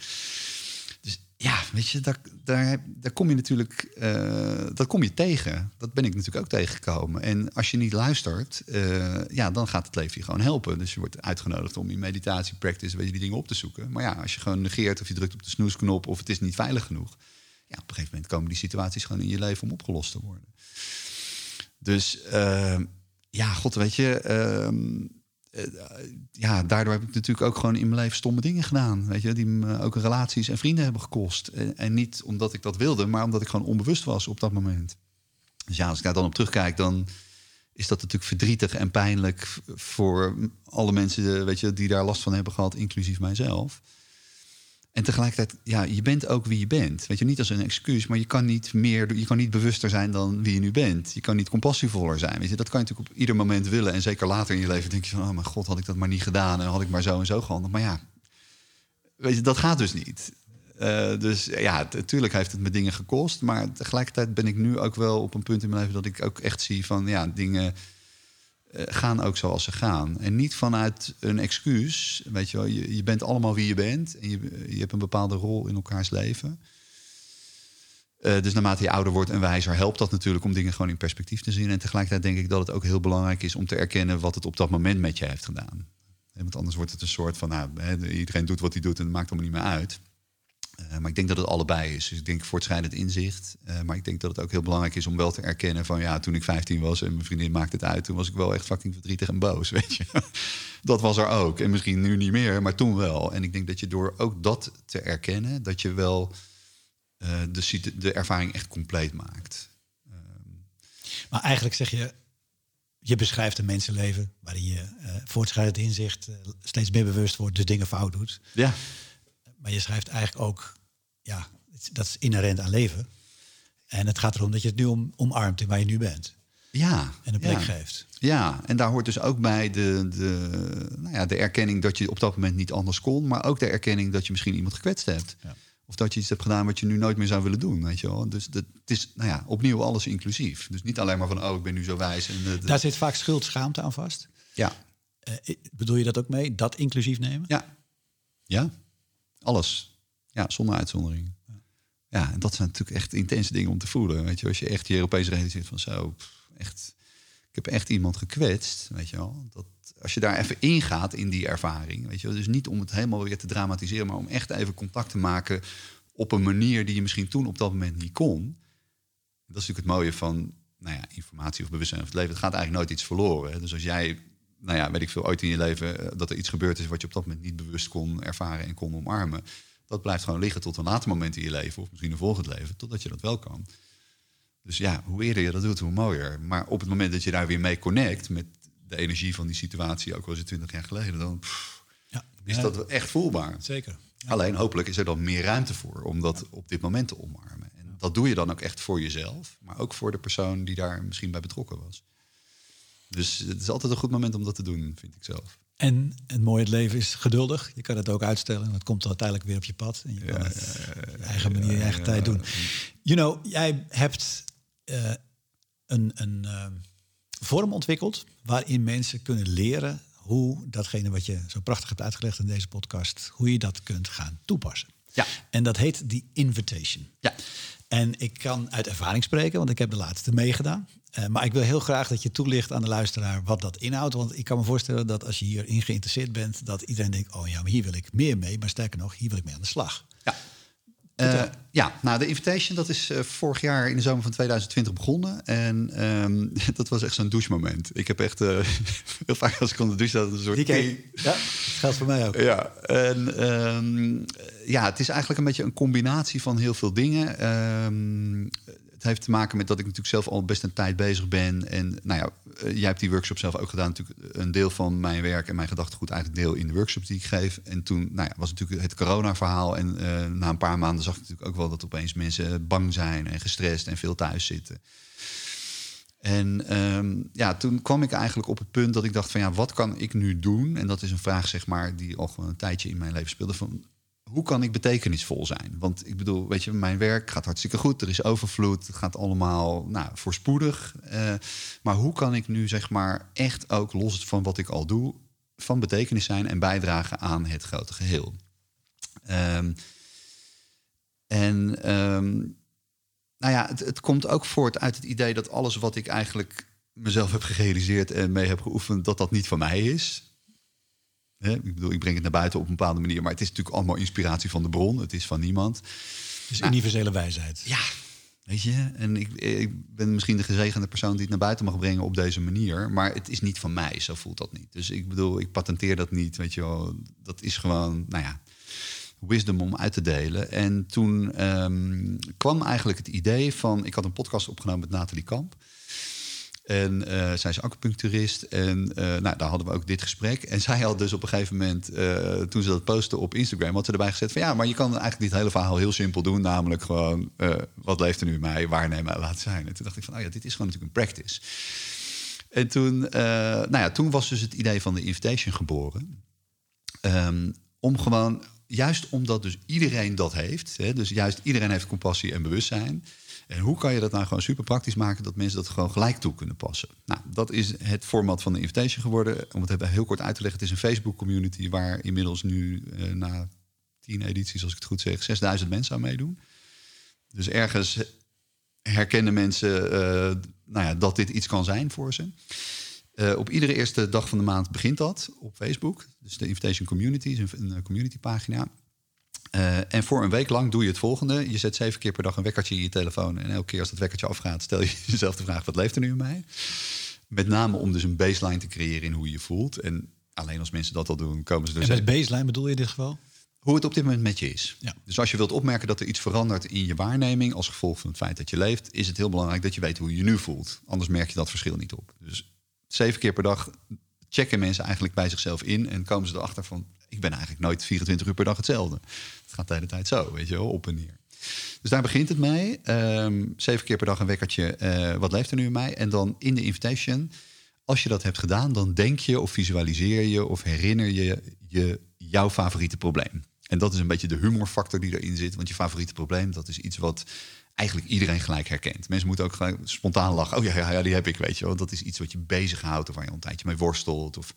Ja, weet je, daar, daar, daar kom je natuurlijk, eh, dat kom je tegen. Dat ben ik natuurlijk ook tegengekomen. En als je niet luistert, eh, ja, dan gaat het leven je gewoon helpen. Dus je wordt uitgenodigd om in meditatie, practice, weet je, die dingen op te zoeken. Maar ja, als je gewoon negeert of je drukt op de snoesknop of het is niet veilig genoeg, ja, op een gegeven moment komen die situaties gewoon in je leven om opgelost te worden. Dus eh, ja, god, weet je. Eh, ja, daardoor heb ik natuurlijk ook gewoon in mijn leven stomme dingen gedaan. Weet je, die me ook relaties en vrienden hebben gekost. En, en niet omdat ik dat wilde, maar omdat ik gewoon onbewust was op dat moment. Dus ja, als ik daar dan op terugkijk, dan is dat natuurlijk verdrietig en pijnlijk voor alle mensen weet je, die daar last van hebben gehad, inclusief mijzelf. En tegelijkertijd, ja, je bent ook wie je bent. Weet je, niet als een excuus, maar je kan niet meer, je kan niet bewuster zijn dan wie je nu bent. Je kan niet compassievoller zijn. Weet je, dat kan je natuurlijk op ieder moment willen. En zeker later in je leven denk je van, oh mijn god, had ik dat maar niet gedaan en had ik maar zo en zo gehandeld. Maar ja, weet je, dat gaat dus niet. Eh, dus ja, natuurlijk heeft het me dingen gekost. Maar tegelijkertijd ben ik nu ook wel op een punt in mijn leven dat ik ook echt zie van ja, dingen gaan ook zoals ze gaan. En niet vanuit een excuus. Weet je wel, je, bent allemaal wie je bent. En je, je hebt een bepaalde rol in elkaars leven. Eh, dus naarmate je ouder wordt en wijzer, helpt dat natuurlijk om dingen gewoon in perspectief te zien. En tegelijkertijd denk ik dat het ook heel belangrijk is om te erkennen wat het op dat moment met je heeft gedaan. Eh, Want anders wordt het een soort van, nou, iedereen doet wat hij doet en het maakt allemaal niet meer uit. Eh, maar ik denk dat het allebei is. Dus ik denk voortschrijdend inzicht. Uh, maar ik denk dat het ook heel belangrijk is om wel te erkennen van ja, toen ik 15 was en mijn vriendin maakte het uit, toen was ik wel echt fucking verdrietig en boos, weet je. dat was er ook. En misschien nu niet meer, maar toen wel. En ik denk dat je door ook dat te erkennen, dat je wel uh, de, de ervaring echt compleet maakt. Maar eigenlijk zeg je, je beschrijft een mensenleven waarin je voortschrijdend inzicht steeds meer bewust wordt, dus dingen fout doet. Ja. Maar je schrijft eigenlijk ook, ja, dat is inherent aan leven. En het gaat erom dat je het nu om, omarmt in waar je nu bent. Ja. En een plek ja. geeft. Ja, en daar hoort dus ook bij de, de, nou ja, de erkenning dat je op dat moment niet anders kon, maar ook de erkenning dat je misschien iemand gekwetst hebt. Ja. Of dat je iets hebt gedaan wat je nu nooit meer zou willen doen. Weet je wel? Dus dat, het is nou ja, opnieuw alles inclusief. Dus niet alleen maar van, oh, ik ben nu zo wijs. En, uh, Daar zit vaak schuld, schaamte aan vast. Ja. Uh, bedoel je dat ook mee? Dat inclusief nemen? Ja. Ja. Alles. Ja, zonder uitzondering. Ja. en dat zijn natuurlijk echt intense dingen om te voelen. Weet je, als je echt je Europese realiseert van zo, echt, ik heb echt iemand gekwetst, weet je wel. Dat, als je daar even ingaat in die ervaring, weet je wel, dus niet om het helemaal weer te dramatiseren, maar om echt even contact te maken op een manier die je misschien toen op dat moment niet kon. Dat is natuurlijk het mooie van nou ja, informatie of bewustzijn of het leven. Het gaat eigenlijk nooit iets verloren. Hè? Dus als jij, nou ja, weet ik veel, ooit in je leven dat er iets gebeurd is wat je op dat moment niet bewust kon ervaren en kon omarmen, dat blijft gewoon liggen tot een later moment in je leven of misschien een volgend leven, totdat je dat wel kan. Dus ja, hoe eerder je dat doet, hoe mooier. Maar op het moment dat je daar weer mee connect met de energie van die situatie, ook al is het twintig jaar geleden, dan pff, ja. is dat echt voelbaar. Zeker. Ja. Alleen hopelijk is er dan meer ruimte voor om dat ja. op dit moment te omarmen. En dat doe je dan ook echt voor jezelf, maar ook voor de persoon die daar misschien bij betrokken was. Dus het is altijd een goed moment om dat te doen, vind ik zelf. En het mooie het leven is geduldig. Je kan het ook uitstellen. Het komt uiteindelijk weer op je pad. En je kan Ja, het ja, ja, op je eigen manier, je eigen tijd doen. You know, jij hebt eh, een, een eh, vorm ontwikkeld waarin mensen kunnen leren hoe datgene wat je zo prachtig hebt uitgelegd in deze podcast, hoe je dat kunt gaan toepassen. Ja. En dat heet die invitation. Ja. En ik kan uit ervaring spreken, want ik heb de laatste meegedaan. Uh, maar ik wil heel graag dat je toelicht aan de luisteraar wat dat inhoudt. Want ik kan me voorstellen dat als je hierin geïnteresseerd bent, dat iedereen denkt: oh ja, maar hier wil ik meer mee. Maar sterker nog, hier wil ik mee aan de slag. Ja. Uh, ja, nou, de Invitation dat is uh, vorig jaar in de zomer van 2020 begonnen. En um, dat was echt zo'n douchemoment. Ik heb echt uh, heel vaak als ik onder de douche zat... een soort... Die Ja, dat geldt voor mij ook. Ja, en um, ja, het is eigenlijk een beetje een combinatie van heel veel dingen. Um, het heeft te maken met dat ik natuurlijk zelf al best een tijd bezig ben. En nou ja, jij hebt die workshop zelf ook gedaan. Natuurlijk een deel van mijn werk en mijn gedachtegoed eigenlijk deel in de workshops die ik geef. En toen nou ja, was natuurlijk het corona-verhaal. En uh, na een paar maanden zag ik natuurlijk ook wel dat opeens mensen bang zijn en gestrest en veel thuis zitten. En um, ja, toen kwam ik eigenlijk op het punt dat ik dacht van ja, wat kan ik nu doen? En dat is een vraag zeg maar die al gewoon een tijdje in mijn leven speelde. Van hoe kan ik betekenisvol zijn? Want ik bedoel, weet je, mijn werk gaat hartstikke goed. Er is overvloed. Het gaat allemaal nou, voorspoedig. Uh, maar hoe kan ik nu, zeg maar, echt ook los van wat ik al doe, van betekenis zijn en bijdragen aan het grote geheel? Um, en um, nou ja, het, het komt ook voort uit het idee dat alles wat ik eigenlijk mezelf heb gerealiseerd en mee heb geoefend, dat dat niet van mij is. He, ik bedoel, ik breng het naar buiten op een bepaalde manier, maar het is natuurlijk allemaal inspiratie van de bron. Het is van niemand. Dus nou, universele wijsheid. Ja, weet je. En ik, ik, ben misschien de gezegende persoon die het naar buiten mag brengen op deze manier, maar het is niet van mij. Zo voelt dat niet. Dus ik bedoel, ik patenteer dat niet. Weet je wel, dat is gewoon, nou ja, wisdom om uit te delen. En toen um, kwam eigenlijk het idee van, ik had een podcast opgenomen met Nathalie Kamp. En uh, zij is acupuncturist. En uh, nou, daar hadden we ook dit gesprek. En zij had dus op een gegeven moment, uh, toen ze dat postte op Instagram, had ze erbij gezet van ja, maar je kan eigenlijk dit hele verhaal heel simpel doen. Namelijk gewoon, wat leeft er nu in mij, waarnemen en laten zijn. En toen dacht ik van, oh ja, dit is gewoon natuurlijk een practice. En toen, nou ja, toen was dus het idee van de invitation geboren. Um, om gewoon, juist omdat dus iedereen dat heeft, hè, dus juist iedereen heeft compassie en bewustzijn. En hoe kan je dat nou gewoon super praktisch maken dat mensen dat gewoon gelijk toe kunnen passen? Nou, dat is het format van de invitation geworden. Om het even heel kort uit te leggen, het is een Facebook community waar inmiddels nu uh, na tien edities, als ik het goed zeg, 6000 mensen aan meedoen. Dus ergens herkennen mensen uh, nou ja, dat dit iets kan zijn voor ze. Uh, op iedere eerste dag van de maand begint dat op Facebook. Dus de Invitation Community is een, een community pagina. Uh, en voor een week lang doe je het volgende. Je zet zeven keer per dag een wekkertje in je telefoon. En elke keer als dat wekkertje afgaat, stel je jezelf de vraag: wat leeft er nu in mij? Met name om dus een baseline te creëren in hoe je je voelt. En alleen als mensen dat al doen, komen ze dus. En met baseline bedoel je in dit geval? Hoe het op dit moment met je is. Ja. Dus als je wilt opmerken dat er iets verandert in je waarneming als gevolg van het feit dat je leeft, is het heel belangrijk dat je weet hoe je je nu voelt. Anders merk je dat verschil niet op. Dus zeven keer per dag checken mensen eigenlijk bij zichzelf in en komen ze erachter van ik ben eigenlijk nooit 24 uur per dag hetzelfde. Het gaat de hele tijd zo, weet je wel, op en neer. Dus daar begint het mee. Um, zeven keer per dag een wekkertje. Uh, wat leeft er nu in mij? En dan in de invitation, als je dat hebt gedaan, dan denk je of visualiseer je of herinner je je jouw favoriete probleem. En dat is een beetje de humorfactor die erin zit. Want je favoriete probleem, dat is iets wat eigenlijk iedereen gelijk herkent. Mensen moeten ook gelijk spontaan lachen. Oh ja, ja, ja die heb ik, weet je wel. Dat is iets wat je bezighoudt of waar je een tijdje mee worstelt. Of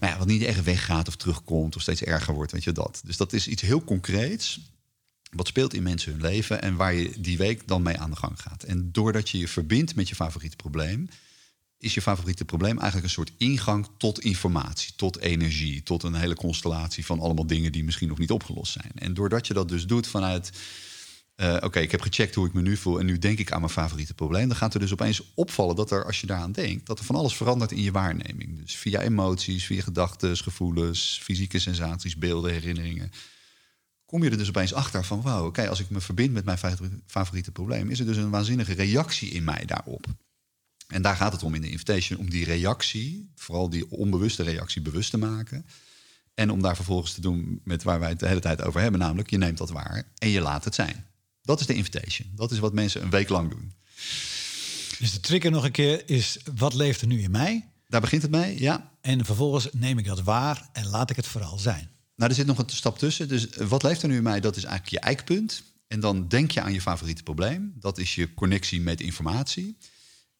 nou ja, wat niet echt weggaat of terugkomt of steeds erger wordt, weet je dat. Dus dat is iets heel concreets. Wat speelt in mensen hun leven en waar je die week dan mee aan de gang gaat. En doordat je je verbindt met je favoriete probleem, is je favoriete probleem eigenlijk een soort ingang tot informatie, tot energie, tot een hele constellatie van allemaal dingen die misschien nog niet opgelost zijn. En doordat je dat dus doet vanuit uh, Oké, ik heb gecheckt hoe ik me nu voel en nu denk ik aan mijn favoriete probleem. Dan gaat er dus opeens opvallen dat er, als je daaraan denkt, dat er van alles verandert in je waarneming. Dus via emoties, via gedachten, gevoelens, fysieke sensaties, beelden, herinneringen. Kom je er dus opeens achter van, wauw, oké, als ik me verbind met mijn favoriete probleem, is er dus een waanzinnige reactie in mij daarop. En daar gaat het om in de invitation, om die reactie, vooral die onbewuste reactie, bewust te maken. En om daar vervolgens te doen met waar wij het de hele tijd over hebben, namelijk je neemt dat waar en je laat het zijn. Dat is de invitation. Dat is wat mensen een week lang doen. Dus de trigger nog een keer is, wat leeft er nu in mij? Daar begint het mee, ja. En vervolgens neem ik dat waar en laat ik het vooral zijn. Nou, er zit nog een stap tussen. Dus wat leeft er nu in mij? Dat is eigenlijk je eikpunt. En dan denk je aan je favoriete probleem. Dat is je connectie met informatie.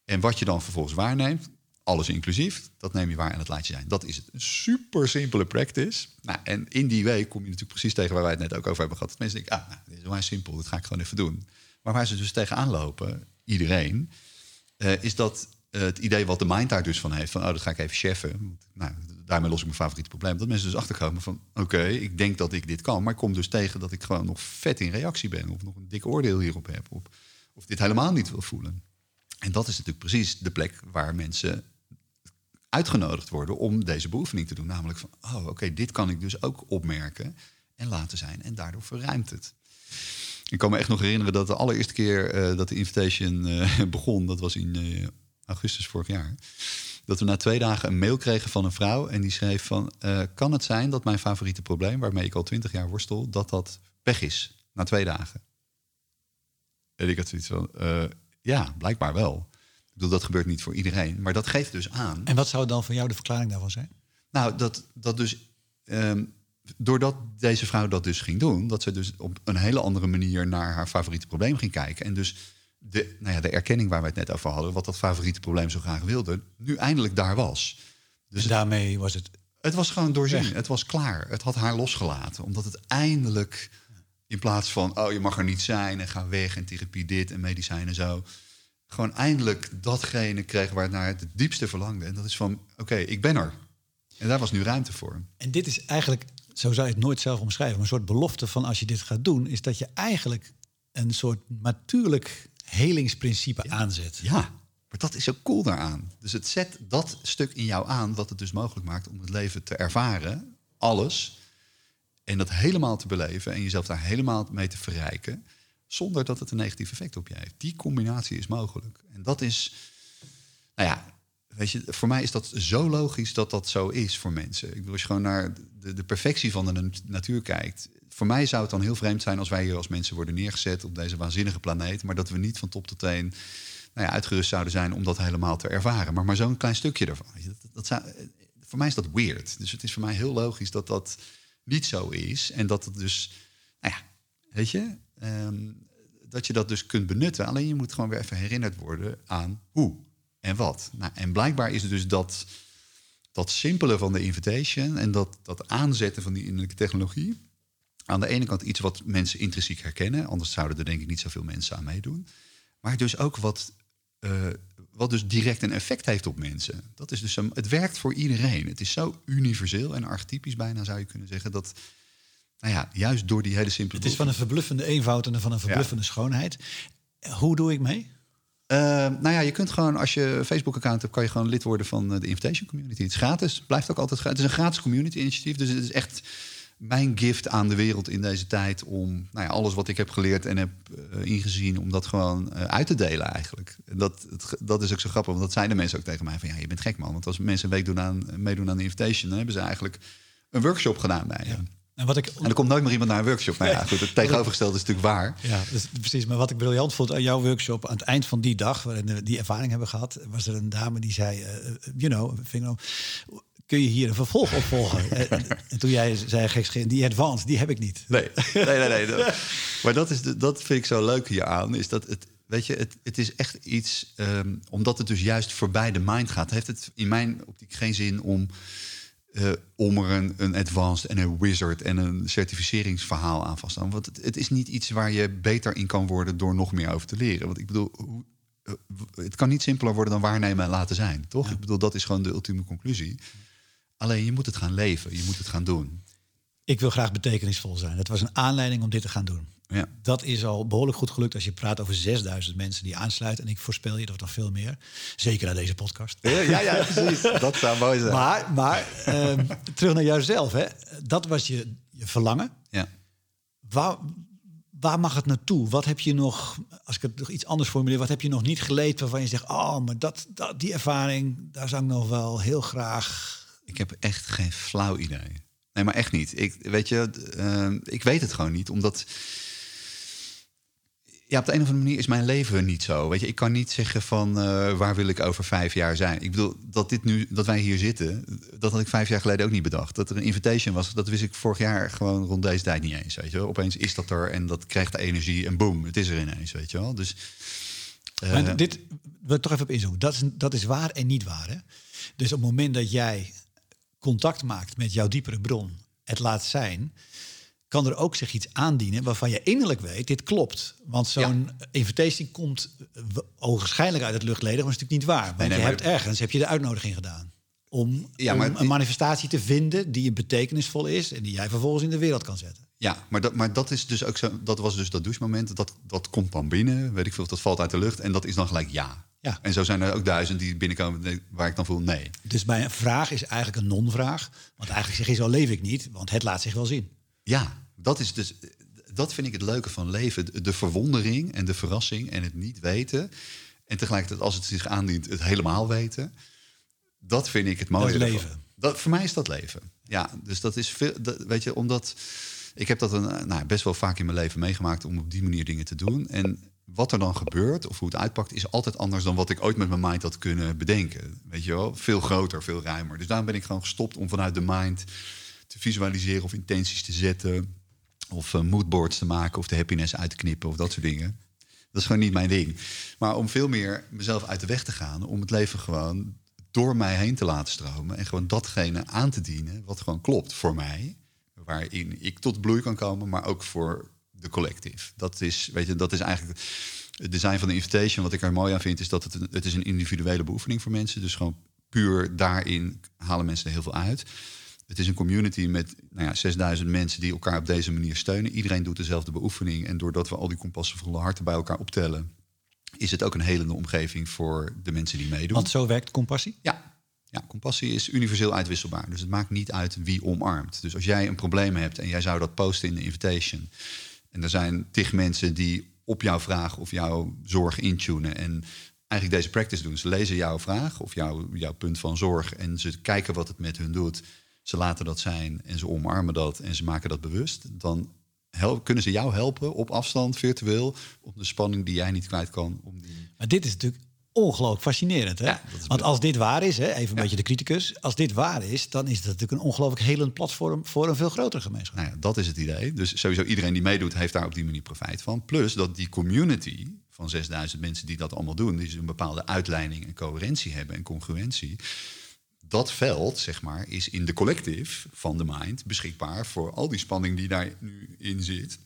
En wat je dan vervolgens waarneemt, alles inclusief, dat neem je waar en dat laat je zijn. Dat is het. Een super simpele practice. Nou, en in die week kom je natuurlijk precies tegen waar wij het net ook over hebben gehad. Dat mensen denken, ah, dit is wel simpel, dat ga ik gewoon even doen. Maar waar ze dus tegenaan lopen, iedereen, uh, is dat uh, het idee wat de mind daar dus van heeft, van oh, dat ga ik even cheffen. Nou, daarmee los ik mijn favoriete probleem. Dat mensen dus achterkomen van, oké, ik denk dat ik dit kan, maar ik kom dus tegen dat ik gewoon nog vet in reactie ben, of nog een dik oordeel hierop heb, of, of dit helemaal niet wil voelen. En dat is natuurlijk precies de plek waar mensen uitgenodigd worden om deze beoefening te doen. Namelijk van, oh oké, dit kan ik dus ook opmerken en laten zijn. En daardoor verruimt het. Ik kan me echt nog herinneren dat de allereerste keer uh, dat de invitation uh, begon, dat was in uh, augustus vorig jaar. Dat we na twee dagen een mail kregen van een vrouw en die schreef van, kan het zijn dat mijn favoriete probleem, waarmee ik al twintig jaar worstel, dat dat pech is na twee dagen? En ik had zoiets van, ja, blijkbaar wel bedoel, dat gebeurt niet voor iedereen. Maar dat geeft dus aan. En wat zou dan voor jou de verklaring daarvan zijn? Nou, dat, dat dus. Um, doordat deze vrouw dat dus ging doen, dat ze dus op een hele andere manier naar haar favoriete probleem ging kijken. En dus de, nou ja, de erkenning waar we het net over hadden, wat dat favoriete probleem zo graag wilde, nu eindelijk daar was. Dus en daarmee was het. Het was gewoon doorzien. Het was klaar. Het had haar losgelaten. Omdat het eindelijk, in plaats van, oh je mag er niet zijn en ga weg en therapie dit en medicijnen zo gewoon eindelijk datgene kregen waar het naar het diepste verlangde. En dat is van, oké, ik ben er. En daar was nu ruimte voor. En dit is eigenlijk, zo zou je het nooit zelf omschrijven, maar een soort belofte van als je dit gaat doen, is dat je eigenlijk een soort natuurlijk helingsprincipe aanzet. Ja, maar dat is zo cool daaraan. Dus het zet dat stuk in jou aan, wat het dus mogelijk maakt om het leven te ervaren, alles, en dat helemaal te beleven en jezelf daar helemaal mee te verrijken zonder dat het een negatief effect op je heeft. Die combinatie is mogelijk. En dat is, nou ja, weet je, voor mij is dat zo logisch dat dat zo is voor mensen. Ik bedoel, als je gewoon naar de, perfectie van de natuur kijkt. Voor mij zou het dan heel vreemd zijn als wij hier als mensen worden neergezet op deze waanzinnige planeet, maar dat we niet van top tot teen nou ja, uitgerust zouden zijn om dat helemaal te ervaren. Maar maar zo'n klein stukje ervan. Dat, dat zou, voor mij is dat weird. Dus het is voor mij heel logisch dat dat niet zo is. En dat het dus, nou ja, weet je, Ehm, dat je dat dus kunt benutten. Alleen je moet gewoon weer even herinnerd worden aan hoe en wat. Nou, en blijkbaar is dus dat, dat simpele van de invitation en dat, dat aanzetten van die innerlijke technologie. Aan de ene kant iets wat mensen intrinsiek herkennen, anders zouden er denk ik niet zoveel mensen aan meedoen. Maar dus ook wat, uh, wat dus direct een effect heeft op mensen. Dat is dus het werkt voor iedereen. Het is zo universeel en archetypisch bijna zou je kunnen zeggen dat nou ja, juist door die hele simpele. Het is van een verbluffende eenvoud en van een verbluffende schoonheid. Hoe doe ik mee? Uh, nou ja, je kunt gewoon, als je Facebook-account hebt, kan je gewoon lid worden van de Invitation Community. Het is gratis, blijft ook altijd gratis. Het is een gratis community-initiatief, dus het is echt mijn gift aan de wereld in deze tijd om nou ja, alles wat ik heb geleerd en heb uh, ingezien, om dat gewoon uh, uit te delen eigenlijk. Dat, het, dat is ook zo grappig, want dat zeiden mensen ook tegen mij van ja, je bent gek man. Want als mensen een week doen aan, meedoen aan de invitation, dan hebben ze eigenlijk een workshop gedaan bij je. Ja. En, wat ik... en er komt nooit meer iemand naar een workshop. Nou ja, goed, het tegenovergestelde is natuurlijk waar. Ja, dus, precies. Maar wat ik briljant vond aan jouw workshop... aan het eind van die dag, waarin we die ervaring hebben gehad... was er een dame die zei, uh, you know, ving kun je hier een vervolg op volgen? en, toen jij zei, gekscherend, die advance, die heb ik niet. Nee, nee, nee. nee. maar dat, is de, dat vind ik zo leuk hier aan, is dat het... Weet je, het, het is echt iets, um, omdat het dus juist voorbij de mind gaat, heeft het in mijn optiek geen zin om uh, om er een, een advanced en een wizard en een certificeringsverhaal aan vast te staan. Want het, het, is niet iets waar je beter in kan worden door nog meer over te leren. Want ik bedoel, hoe, uh, het kan niet simpeler worden dan waarnemen en laten zijn, toch? Ja. Ik bedoel, dat is gewoon de ultieme conclusie. Alleen je moet het gaan leven, je moet het gaan doen. Ik wil graag betekenisvol zijn. Het was een aanleiding om dit te gaan doen. Ja. Dat is al behoorlijk goed gelukt als je praat over 6000 mensen die aansluiten. En ik voorspel je dat nog veel meer. Zeker na deze podcast. Ja, ja, ja precies. dat zou mooi zijn. Maar, maar um, terug naar jouzelf. Hè. Dat was je, je verlangen. Ja. Waar, waar mag het naartoe? Wat heb je nog, als ik het nog iets anders formuleer, wat heb je nog niet geleerd waarvan je zegt, oh, maar dat, dat, die ervaring, daar zou ik nog wel heel graag. Ik heb echt geen flauw idee. Nee, maar echt niet. Ik, weet je, uh, ik weet het gewoon niet, omdat ja, op de een of andere manier is mijn leven niet zo. Weet je, ik kan niet zeggen van uh, waar wil ik over vijf jaar zijn. Ik bedoel, dat, dit nu, dat wij hier zitten, dat had ik vijf jaar geleden ook niet bedacht. Dat er een invitation was, dat wist ik vorig jaar gewoon rond deze tijd niet eens. Weet je wel. Opeens is dat er en dat krijgt de energie en boom, het is er ineens. Weet je wel. Dus, uh, maar dit wil toch even op inzoomen. Dat is, dat is waar en niet waar. Hè? Dus op het moment dat jij contact maakt met jouw diepere bron, het laat zijn kan er ook zich iets aandienen waarvan je innerlijk weet, dit klopt. Want zo'n ja. invitation komt ogenschijnlijk uit het luchtledig, maar is natuurlijk niet waar. Want nee, nee, je hebt ergens heb je de uitnodiging gedaan. Om, ja, maar, een manifestatie te vinden die betekenisvol is en die jij vervolgens in de wereld kan zetten. Ja, maar dat, maar dat is dus ook zo. Dat was dus dat douchemoment. Dat, dat komt dan binnen, weet ik veel, dat valt uit de lucht. En dat is dan gelijk ja. ja. En zo zijn er ook duizend die binnenkomen waar ik dan voel nee. Dus mijn vraag is eigenlijk een non-vraag. Want eigenlijk zeg je zo leef ik niet, want het laat zich wel zien. Ja, dat is dus. Dat vind ik het leuke van leven. De verwondering en de verrassing en het niet weten. En tegelijkertijd, als het zich aandient, het helemaal weten. Dat vind ik het mooie. Dat leven. Dat, voor mij is dat leven. Ja, dus dat is veel. Dat, weet je, omdat. Ik heb dat een, nou, best wel vaak in mijn leven meegemaakt om op die manier dingen te doen. En wat er dan gebeurt of hoe het uitpakt, is altijd anders dan wat ik ooit met mijn mind had kunnen bedenken. Weet je wel, veel groter, veel ruimer. Dus daarom ben ik gewoon gestopt om vanuit de mind te visualiseren of intenties te zetten. Of uh, moodboards te maken of de happiness uit te knippen of dat soort dingen. Dat is gewoon niet mijn ding. Maar om veel meer mezelf uit de weg te gaan, om het leven gewoon door mij heen te laten stromen en gewoon datgene aan te dienen wat gewoon klopt voor mij, waarin ik tot bloei kan komen, maar ook voor de collectief. Dat is, weet je, dat is eigenlijk het design van de invitation. Wat ik er mooi aan vind, is dat het, het is een individuele beoefening voor mensen. Dus gewoon puur daarin halen mensen heel veel uit. Het is een community met nou ja, 6000 mensen die elkaar op deze manier steunen. Iedereen doet dezelfde beoefening. En doordat we al die compassievolle harten bij elkaar optellen, is het ook een helende omgeving voor de mensen die meedoen. Want zo werkt compassie? Ja. Ja, compassie is universeel uitwisselbaar. Dus het maakt niet uit wie omarmt. Dus als jij een probleem hebt en jij zou dat posten in de invitation. En er zijn tig mensen die op jouw vraag of jouw zorg intunen. En eigenlijk deze practice doen. Ze lezen jouw vraag of jouw, jouw punt van zorg. En ze kijken wat het met hun doet ze laten dat zijn en ze omarmen dat en ze maken dat bewust, dan kunnen ze jou helpen op afstand, virtueel, om de spanning die jij niet kwijt kan. Om die... Maar dit is natuurlijk ongelooflijk fascinerend. Hè? Want als dit waar is, hè, even een beetje de criticus, als dit waar is, dan is het natuurlijk een ongelooflijk helend platform voor een veel grotere gemeenschap. Nou ja, dat is het idee. Dus sowieso iedereen die meedoet, heeft daar op die manier profijt van. Plus dat die community van 6000 mensen die dat allemaal doen, die dus een bepaalde uitleiding en coherentie hebben en congruentie dat veld, zeg maar, is in de collective van de mind beschikbaar voor al die spanning die daar nu in zit.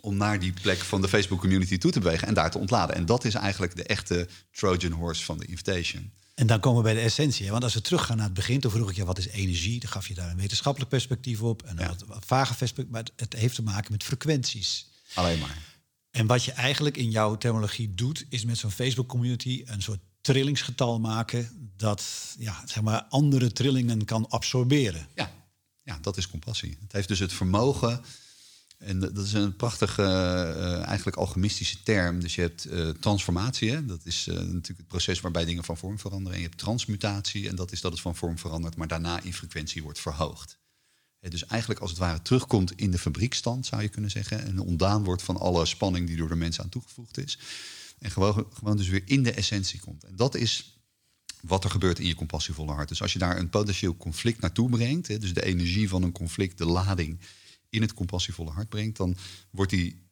Om naar die plek van de Facebook community toe te bewegen en daar te ontladen. En dat is eigenlijk de echte Trojan horse van de invitation. En dan komen we bij de essentie. Want als we teruggaan naar het begin, toen vroeg ik je wat is energie? Dan gaf je daar een wetenschappelijk perspectief op en een wat, wat vage perspectief. Maar het heeft te maken met frequenties. Alleen maar. En wat je eigenlijk in jouw terminologie doet, is met zo'n Facebook community een soort trillingsgetal maken dat ja, zeg maar andere trillingen kan absorberen. Ja. ja, dat is compassie. Het heeft dus het vermogen. En dat is een prachtige, uh, eigenlijk alchemistische term. Dus je hebt uh, transformatie, hè? dat is uh, natuurlijk het proces waarbij dingen van vorm veranderen. En je hebt transmutatie, en dat is dat het van vorm verandert, maar daarna in frequentie wordt verhoogd. Dus eigenlijk als het ware terugkomt in de fabriekstand, zou je kunnen zeggen. En ontdaan wordt van alle spanning die door de mensen aan toegevoegd is. En gewoon, gewoon dus weer in de essentie komt. En dat is wat er gebeurt in je compassievolle hart. Dus als je daar een potentieel conflict naartoe brengt, hè, dus de energie van een conflict, de lading in het compassievolle hart brengt, dan wordt die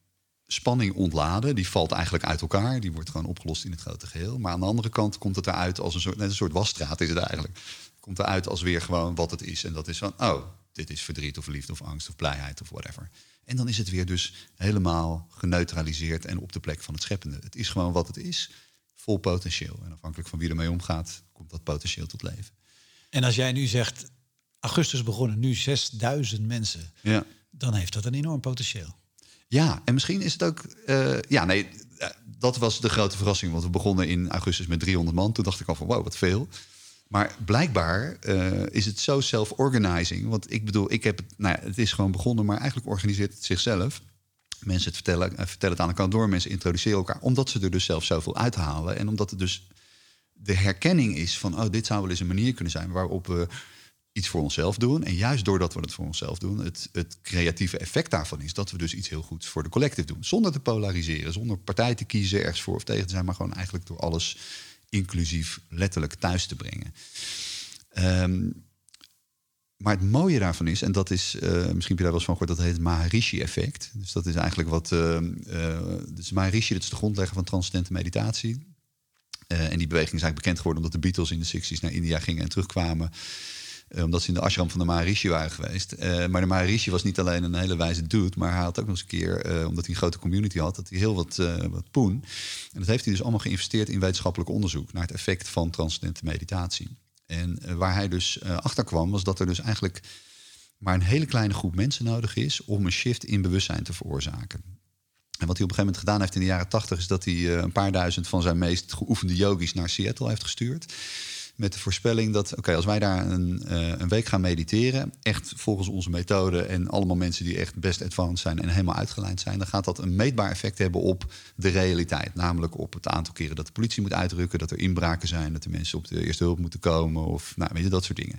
spanning ontladen. Die valt eigenlijk uit elkaar. Die wordt gewoon opgelost in het grote geheel. Maar aan de andere kant komt het eruit als een soort, net een soort wasstraat is het eigenlijk. Komt eruit als weer gewoon wat het is. En dat is van, oh, dit is verdriet of liefde of angst of blijheid of whatever. En dan is het weer dus helemaal geneutraliseerd en op de plek van het scheppende. Het is gewoon wat het is, vol potentieel. En afhankelijk van wie ermee omgaat, komt dat potentieel tot leven. En als jij nu zegt, augustus begonnen, nu 6000 mensen, ja. dan heeft dat een enorm potentieel. Ja, en misschien is het ook. Uh, ja, nee, eh, dat was de grote verrassing. Want we begonnen in augustus met 300 man. Toen dacht ik al van wow, wat veel. Maar blijkbaar uh, is het zo self-organizing. Want ik bedoel, ik heb het, nou het is gewoon begonnen, maar eigenlijk organiseert het zichzelf. Mensen het vertellen, uh, vertellen het aan elkaar door, mensen introduceren elkaar, omdat ze er dus zelf zoveel uithalen. En omdat het dus de herkenning is van, oh, dit zou wel eens een manier kunnen zijn waarop we iets voor onszelf doen. En juist doordat we het voor onszelf doen, het, het creatieve effect daarvan is dat we dus iets heel goeds voor de collective doen. Zonder te polariseren, zonder partij te kiezen, ergens voor of tegen te zijn, maar gewoon eigenlijk door alles inclusief letterlijk thuis te brengen. Um, maar het mooie daarvan is, en dat is, uh, misschien heb je daar wel eens van gehoord, dat heet het Maharishi-effect. Dus dat is eigenlijk wat. Uh, uh, dus Maharishi, dat is de grondlegger van transcendente meditatie. en die beweging is eigenlijk bekend geworden omdat de Beatles in de 60s naar India gingen en terugkwamen. Uh, omdat ze in de ashram van de Maharishi waren geweest. Uh, maar de Maharishi was niet alleen een hele wijze dude, maar hij had ook nog eens een keer, uh, omdat hij een grote community had, dat hij heel wat, wat poen. En dat heeft hij dus allemaal geïnvesteerd in wetenschappelijk onderzoek naar het effect van transcendente meditatie. En waar hij dus achter kwam, was dat er dus eigenlijk maar een hele kleine groep mensen nodig is om een shift in bewustzijn te veroorzaken. En wat hij op een gegeven moment gedaan heeft in de jaren tachtig, is dat hij een paar duizend van zijn meest geoefende yogis naar Seattle heeft gestuurd met de voorspelling dat, oké, als wij daar een, uh, een, week gaan mediteren, echt volgens onze methode en allemaal mensen die echt best advanced zijn en helemaal uitgelijnd zijn, dan gaat dat een meetbaar effect hebben op de realiteit. Namelijk op het aantal keren dat de politie moet uitrukken, dat er inbraken zijn, dat de mensen op de eerste hulp moeten komen of nou, weet je, dat soort dingen.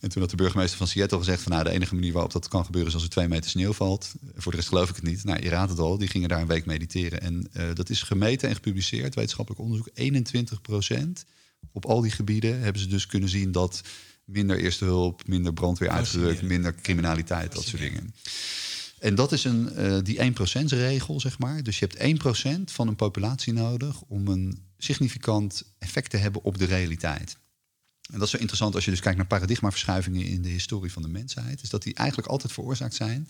En toen had de burgemeester van Seattle gezegd van nou, de enige manier waarop dat kan gebeuren is als er twee meter sneeuw valt. Voor de rest geloof ik het niet. Nou, je raadt het al, die gingen daar een week mediteren. En uh, dat is gemeten en gepubliceerd, wetenschappelijk onderzoek, 21 procent op al die gebieden hebben ze dus kunnen zien dat minder eerste hulp, minder brandweer uitgerukt, minder criminaliteit, dat soort dingen. En dat is een, uh, die 1% regel, zeg maar. Dus je hebt 1% van een populatie nodig om een significant effect te hebben op de realiteit. En dat is zo interessant als je dus kijkt naar paradigmaverschuivingen in de historie van de mensheid. Is dat die eigenlijk altijd veroorzaakt zijn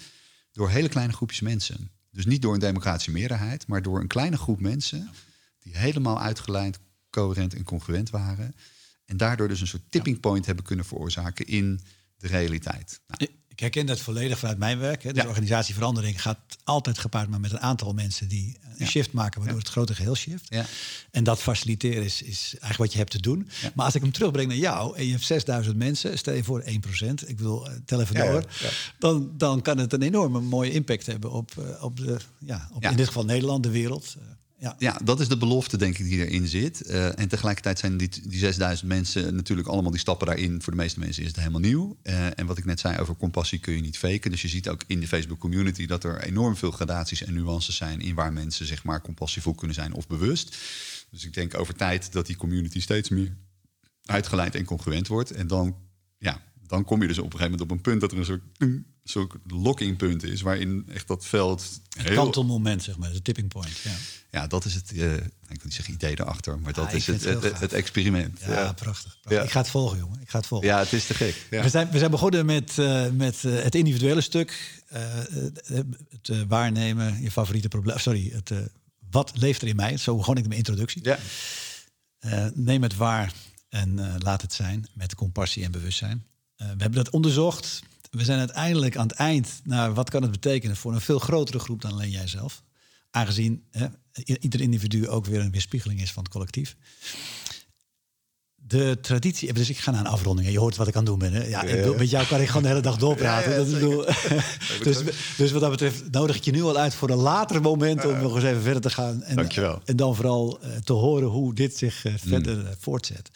door hele kleine groepjes mensen. Dus niet door een democratische meerderheid, maar door een kleine groep mensen die helemaal uitgelijnd coherent en congruent waren. En daardoor dus een soort tipping point hebben kunnen veroorzaken in de realiteit. Nou. Ik herken dat volledig vanuit mijn werk. Hè. Dus ja. organisatieverandering gaat altijd gepaard maar met een aantal mensen die een shift maken, waardoor het grote geheel shift. Ja. En dat faciliteren is, is eigenlijk wat je hebt te doen. Maar als ik hem terugbreng naar jou en je hebt 6000 mensen, stel je voor 1%, ik wil eh, tel even door, Dan, dan kan het een enorme mooie impact hebben op, eh, op, de, ja, op in dit geval Nederland, de wereld. Ja. ja, dat is de belofte, denk ik, die erin zit. Uh, en tegelijkertijd zijn die, die 6000 mensen natuurlijk allemaal die stappen daarin. Voor de meeste mensen is het helemaal nieuw. Uh, en wat ik net zei over compassie kun je niet faken. Dus je ziet ook in de Facebook community dat er enorm veel gradaties en nuances zijn in waar mensen zeg maar compassievol kunnen zijn of bewust. Dus ik denk over tijd dat die community steeds meer uitgeleid en congruent wordt. En dan, ja, dan kom je dus op een gegeven moment op een punt dat er een soort soort locking punt is, waarin echt dat veld. Heel... kantelmoment, zeg maar, de tipping point. Ja, ja dat is het. Uh, ik wil niet zeggen idee erachter, maar dat is het, het, het, experiment. Ja, ja. prachtig. prachtig. Ik ga het volgen, jongen. Ik ga het volgen. Ja, het is te gek. We, zijn, we zijn begonnen met, uh, met uh, het individuele stuk, het waarnemen, je favoriete probleem. Sorry, het wat leeft er in mij? Zo begon ik mijn introductie. Ja. neem het waar En eh, laat het zijn met compassie en bewustzijn. Uh, we hebben dat onderzocht. We zijn uiteindelijk aan het eind naar wat kan het betekenen voor een veel grotere groep dan alleen jijzelf. Aangezien hè, ieder individu ook weer een weerspiegeling is van het collectief de traditie. Dus ik ga naar een afronding. Je hoort wat ik aan het doen ben. Hè? Ja, Met jou kan ik gewoon de hele dag doorpraten. Ja, dat dus, dus wat dat betreft nodig ik je nu al uit voor een later moment om nog eens even verder te gaan. En, Dankjewel. En dan vooral uh, te horen hoe dit zich uh, verder uh, voortzet.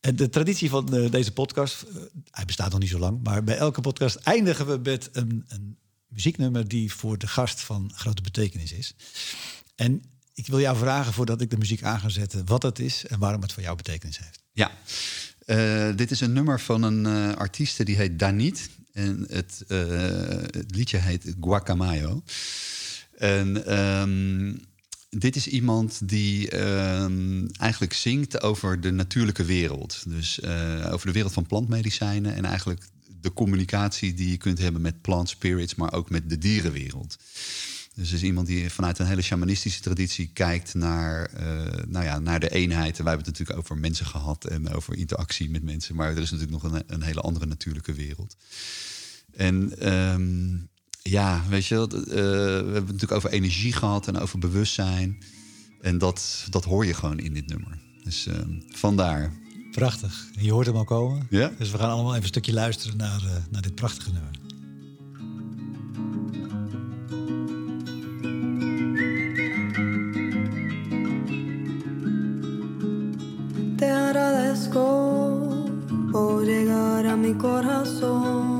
En de traditie van deze podcast, hij bestaat nog niet zo lang, maar bij elke podcast eindigen we met een, een muzieknummer die voor de gast van grote betekenis is. En ik wil jou vragen, voordat ik de muziek aan ga zetten, wat het is en waarom het voor jou betekenis heeft. Ja, uh, dit is een nummer van een uh, artieste die heet Danit. En het, het liedje heet Guacamayo. En um, dit is iemand die um, eigenlijk zingt over de natuurlijke wereld. Dus over de wereld van plantmedicijnen en eigenlijk de communicatie die je kunt hebben met plant spirits, maar ook met de dierenwereld. Dus is iemand die vanuit een hele shamanistische traditie kijkt naar, uh, nou ja, naar de eenheid. En wij hebben het natuurlijk over mensen gehad en over interactie met mensen. Maar er is natuurlijk nog een, een hele andere natuurlijke wereld. En um, ja, weet je, uh, we hebben het natuurlijk over energie gehad en over bewustzijn. En dat, dat hoor je gewoon in dit nummer. Dus uh, vandaar. Prachtig. Je hoort hem al komen. Ja? Dus we gaan allemaal even een stukje luisteren naar, uh, naar dit prachtige nummer. Te agradezco por llegar a mi corazón.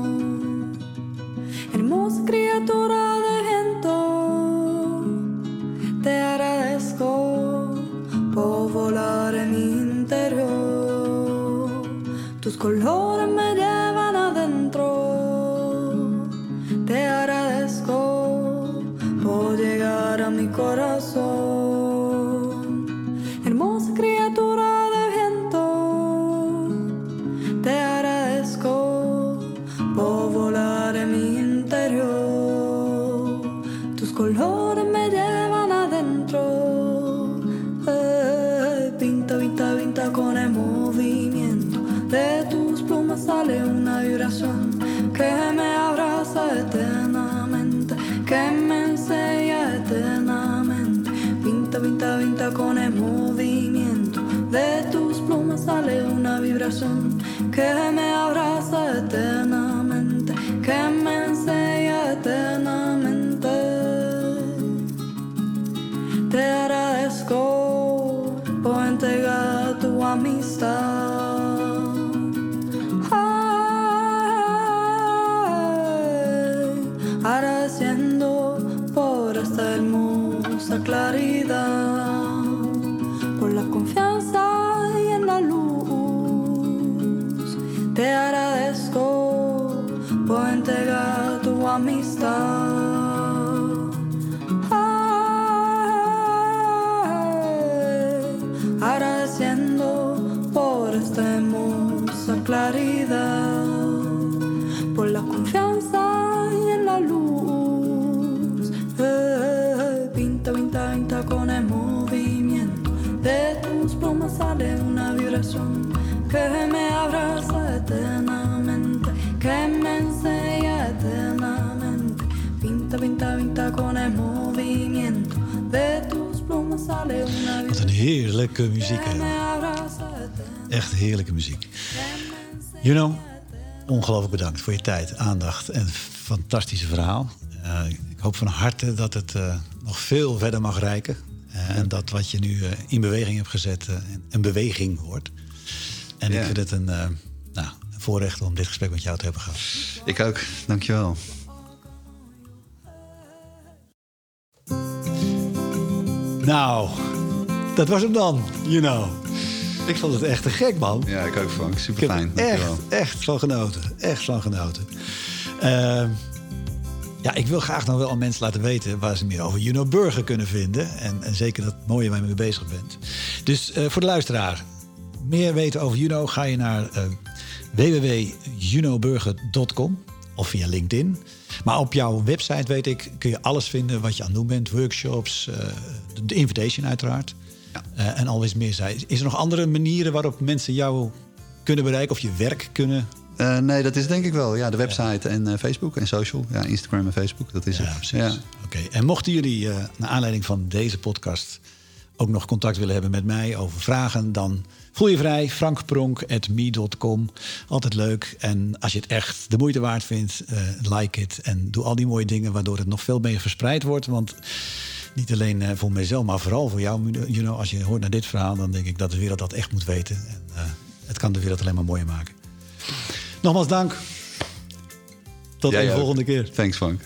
Hermosa criatura de viento, te agradezco por volar en mi interior. Tus colores me llevan adentro. De tus plumas sale una vibración que me abraza eternamente, que me enseña eternamente. Pinta, pinta, pinta con el movimiento. De tus plumas sale una vibración que me abraza eternamente, que me enseña eternamente. Te agradezco por entregar tu amistad. Que me abraza eternamente, que me enseña eternamente. Pinta, pinta, pinta con el movimiento de tus plumas sale una Wat een heerlijke muziek. Hè? Echt heerlijke muziek. You know, ongelooflijk bedankt voor je tijd, aandacht en fantastische verhaal. Eh, ik hoop van harte dat het eh, nog veel verder mag reiken. Eh, En dat wat je nu in beweging hebt gezet een beweging wordt. En Ja. ik vind het een, eh, nou, een voorrecht om dit gesprek met jou te hebben gehad. Ik ook, dankjewel. Nou, dat was hem dan, you know. Ik vond het echt te gek, man. Ja, ik ook, Frank. Super fijn. echt, Dankjewel. echt van genoten. Echt van genoten. Ehm, ja, ik wil graag nog wel aan mensen laten weten waar ze meer over Juno Burger kunnen vinden. En, en zeker dat mooie waar je mee bezig bent. Dus eh, voor de luisteraar, meer weten over Juno, ga je naar eh www.junoburger.com of via LinkedIn. Maar op jouw website, weet ik, kun je alles vinden wat je aan het doen bent. Workshops, eh, de invitation uiteraard. eh, en alweer meer. Is er nog andere manieren waarop mensen jou kunnen bereiken of je werk kunnen Uh, nee, dat is denk ik wel. Ja, de website en uh, Facebook en social. Ja, Instagram en Facebook, dat is ja, het. Precies. Ja, Oké. En mochten jullie uh, naar aanleiding van deze podcast ook nog contact willen hebben met mij over vragen, dan voel je vrij. frankpronk.me.com. Altijd leuk. En als je het echt de moeite waard vindt, like het. En doe al die mooie dingen waardoor het nog veel meer verspreid wordt. Want niet alleen voor mijzelf, maar vooral voor jou. You know, als je hoort naar dit verhaal, dan denk ik dat de wereld dat echt moet weten. En, het kan de wereld alleen maar mooier maken. Nogmaals dank. Tot de volgende keer. Thanks, Frank.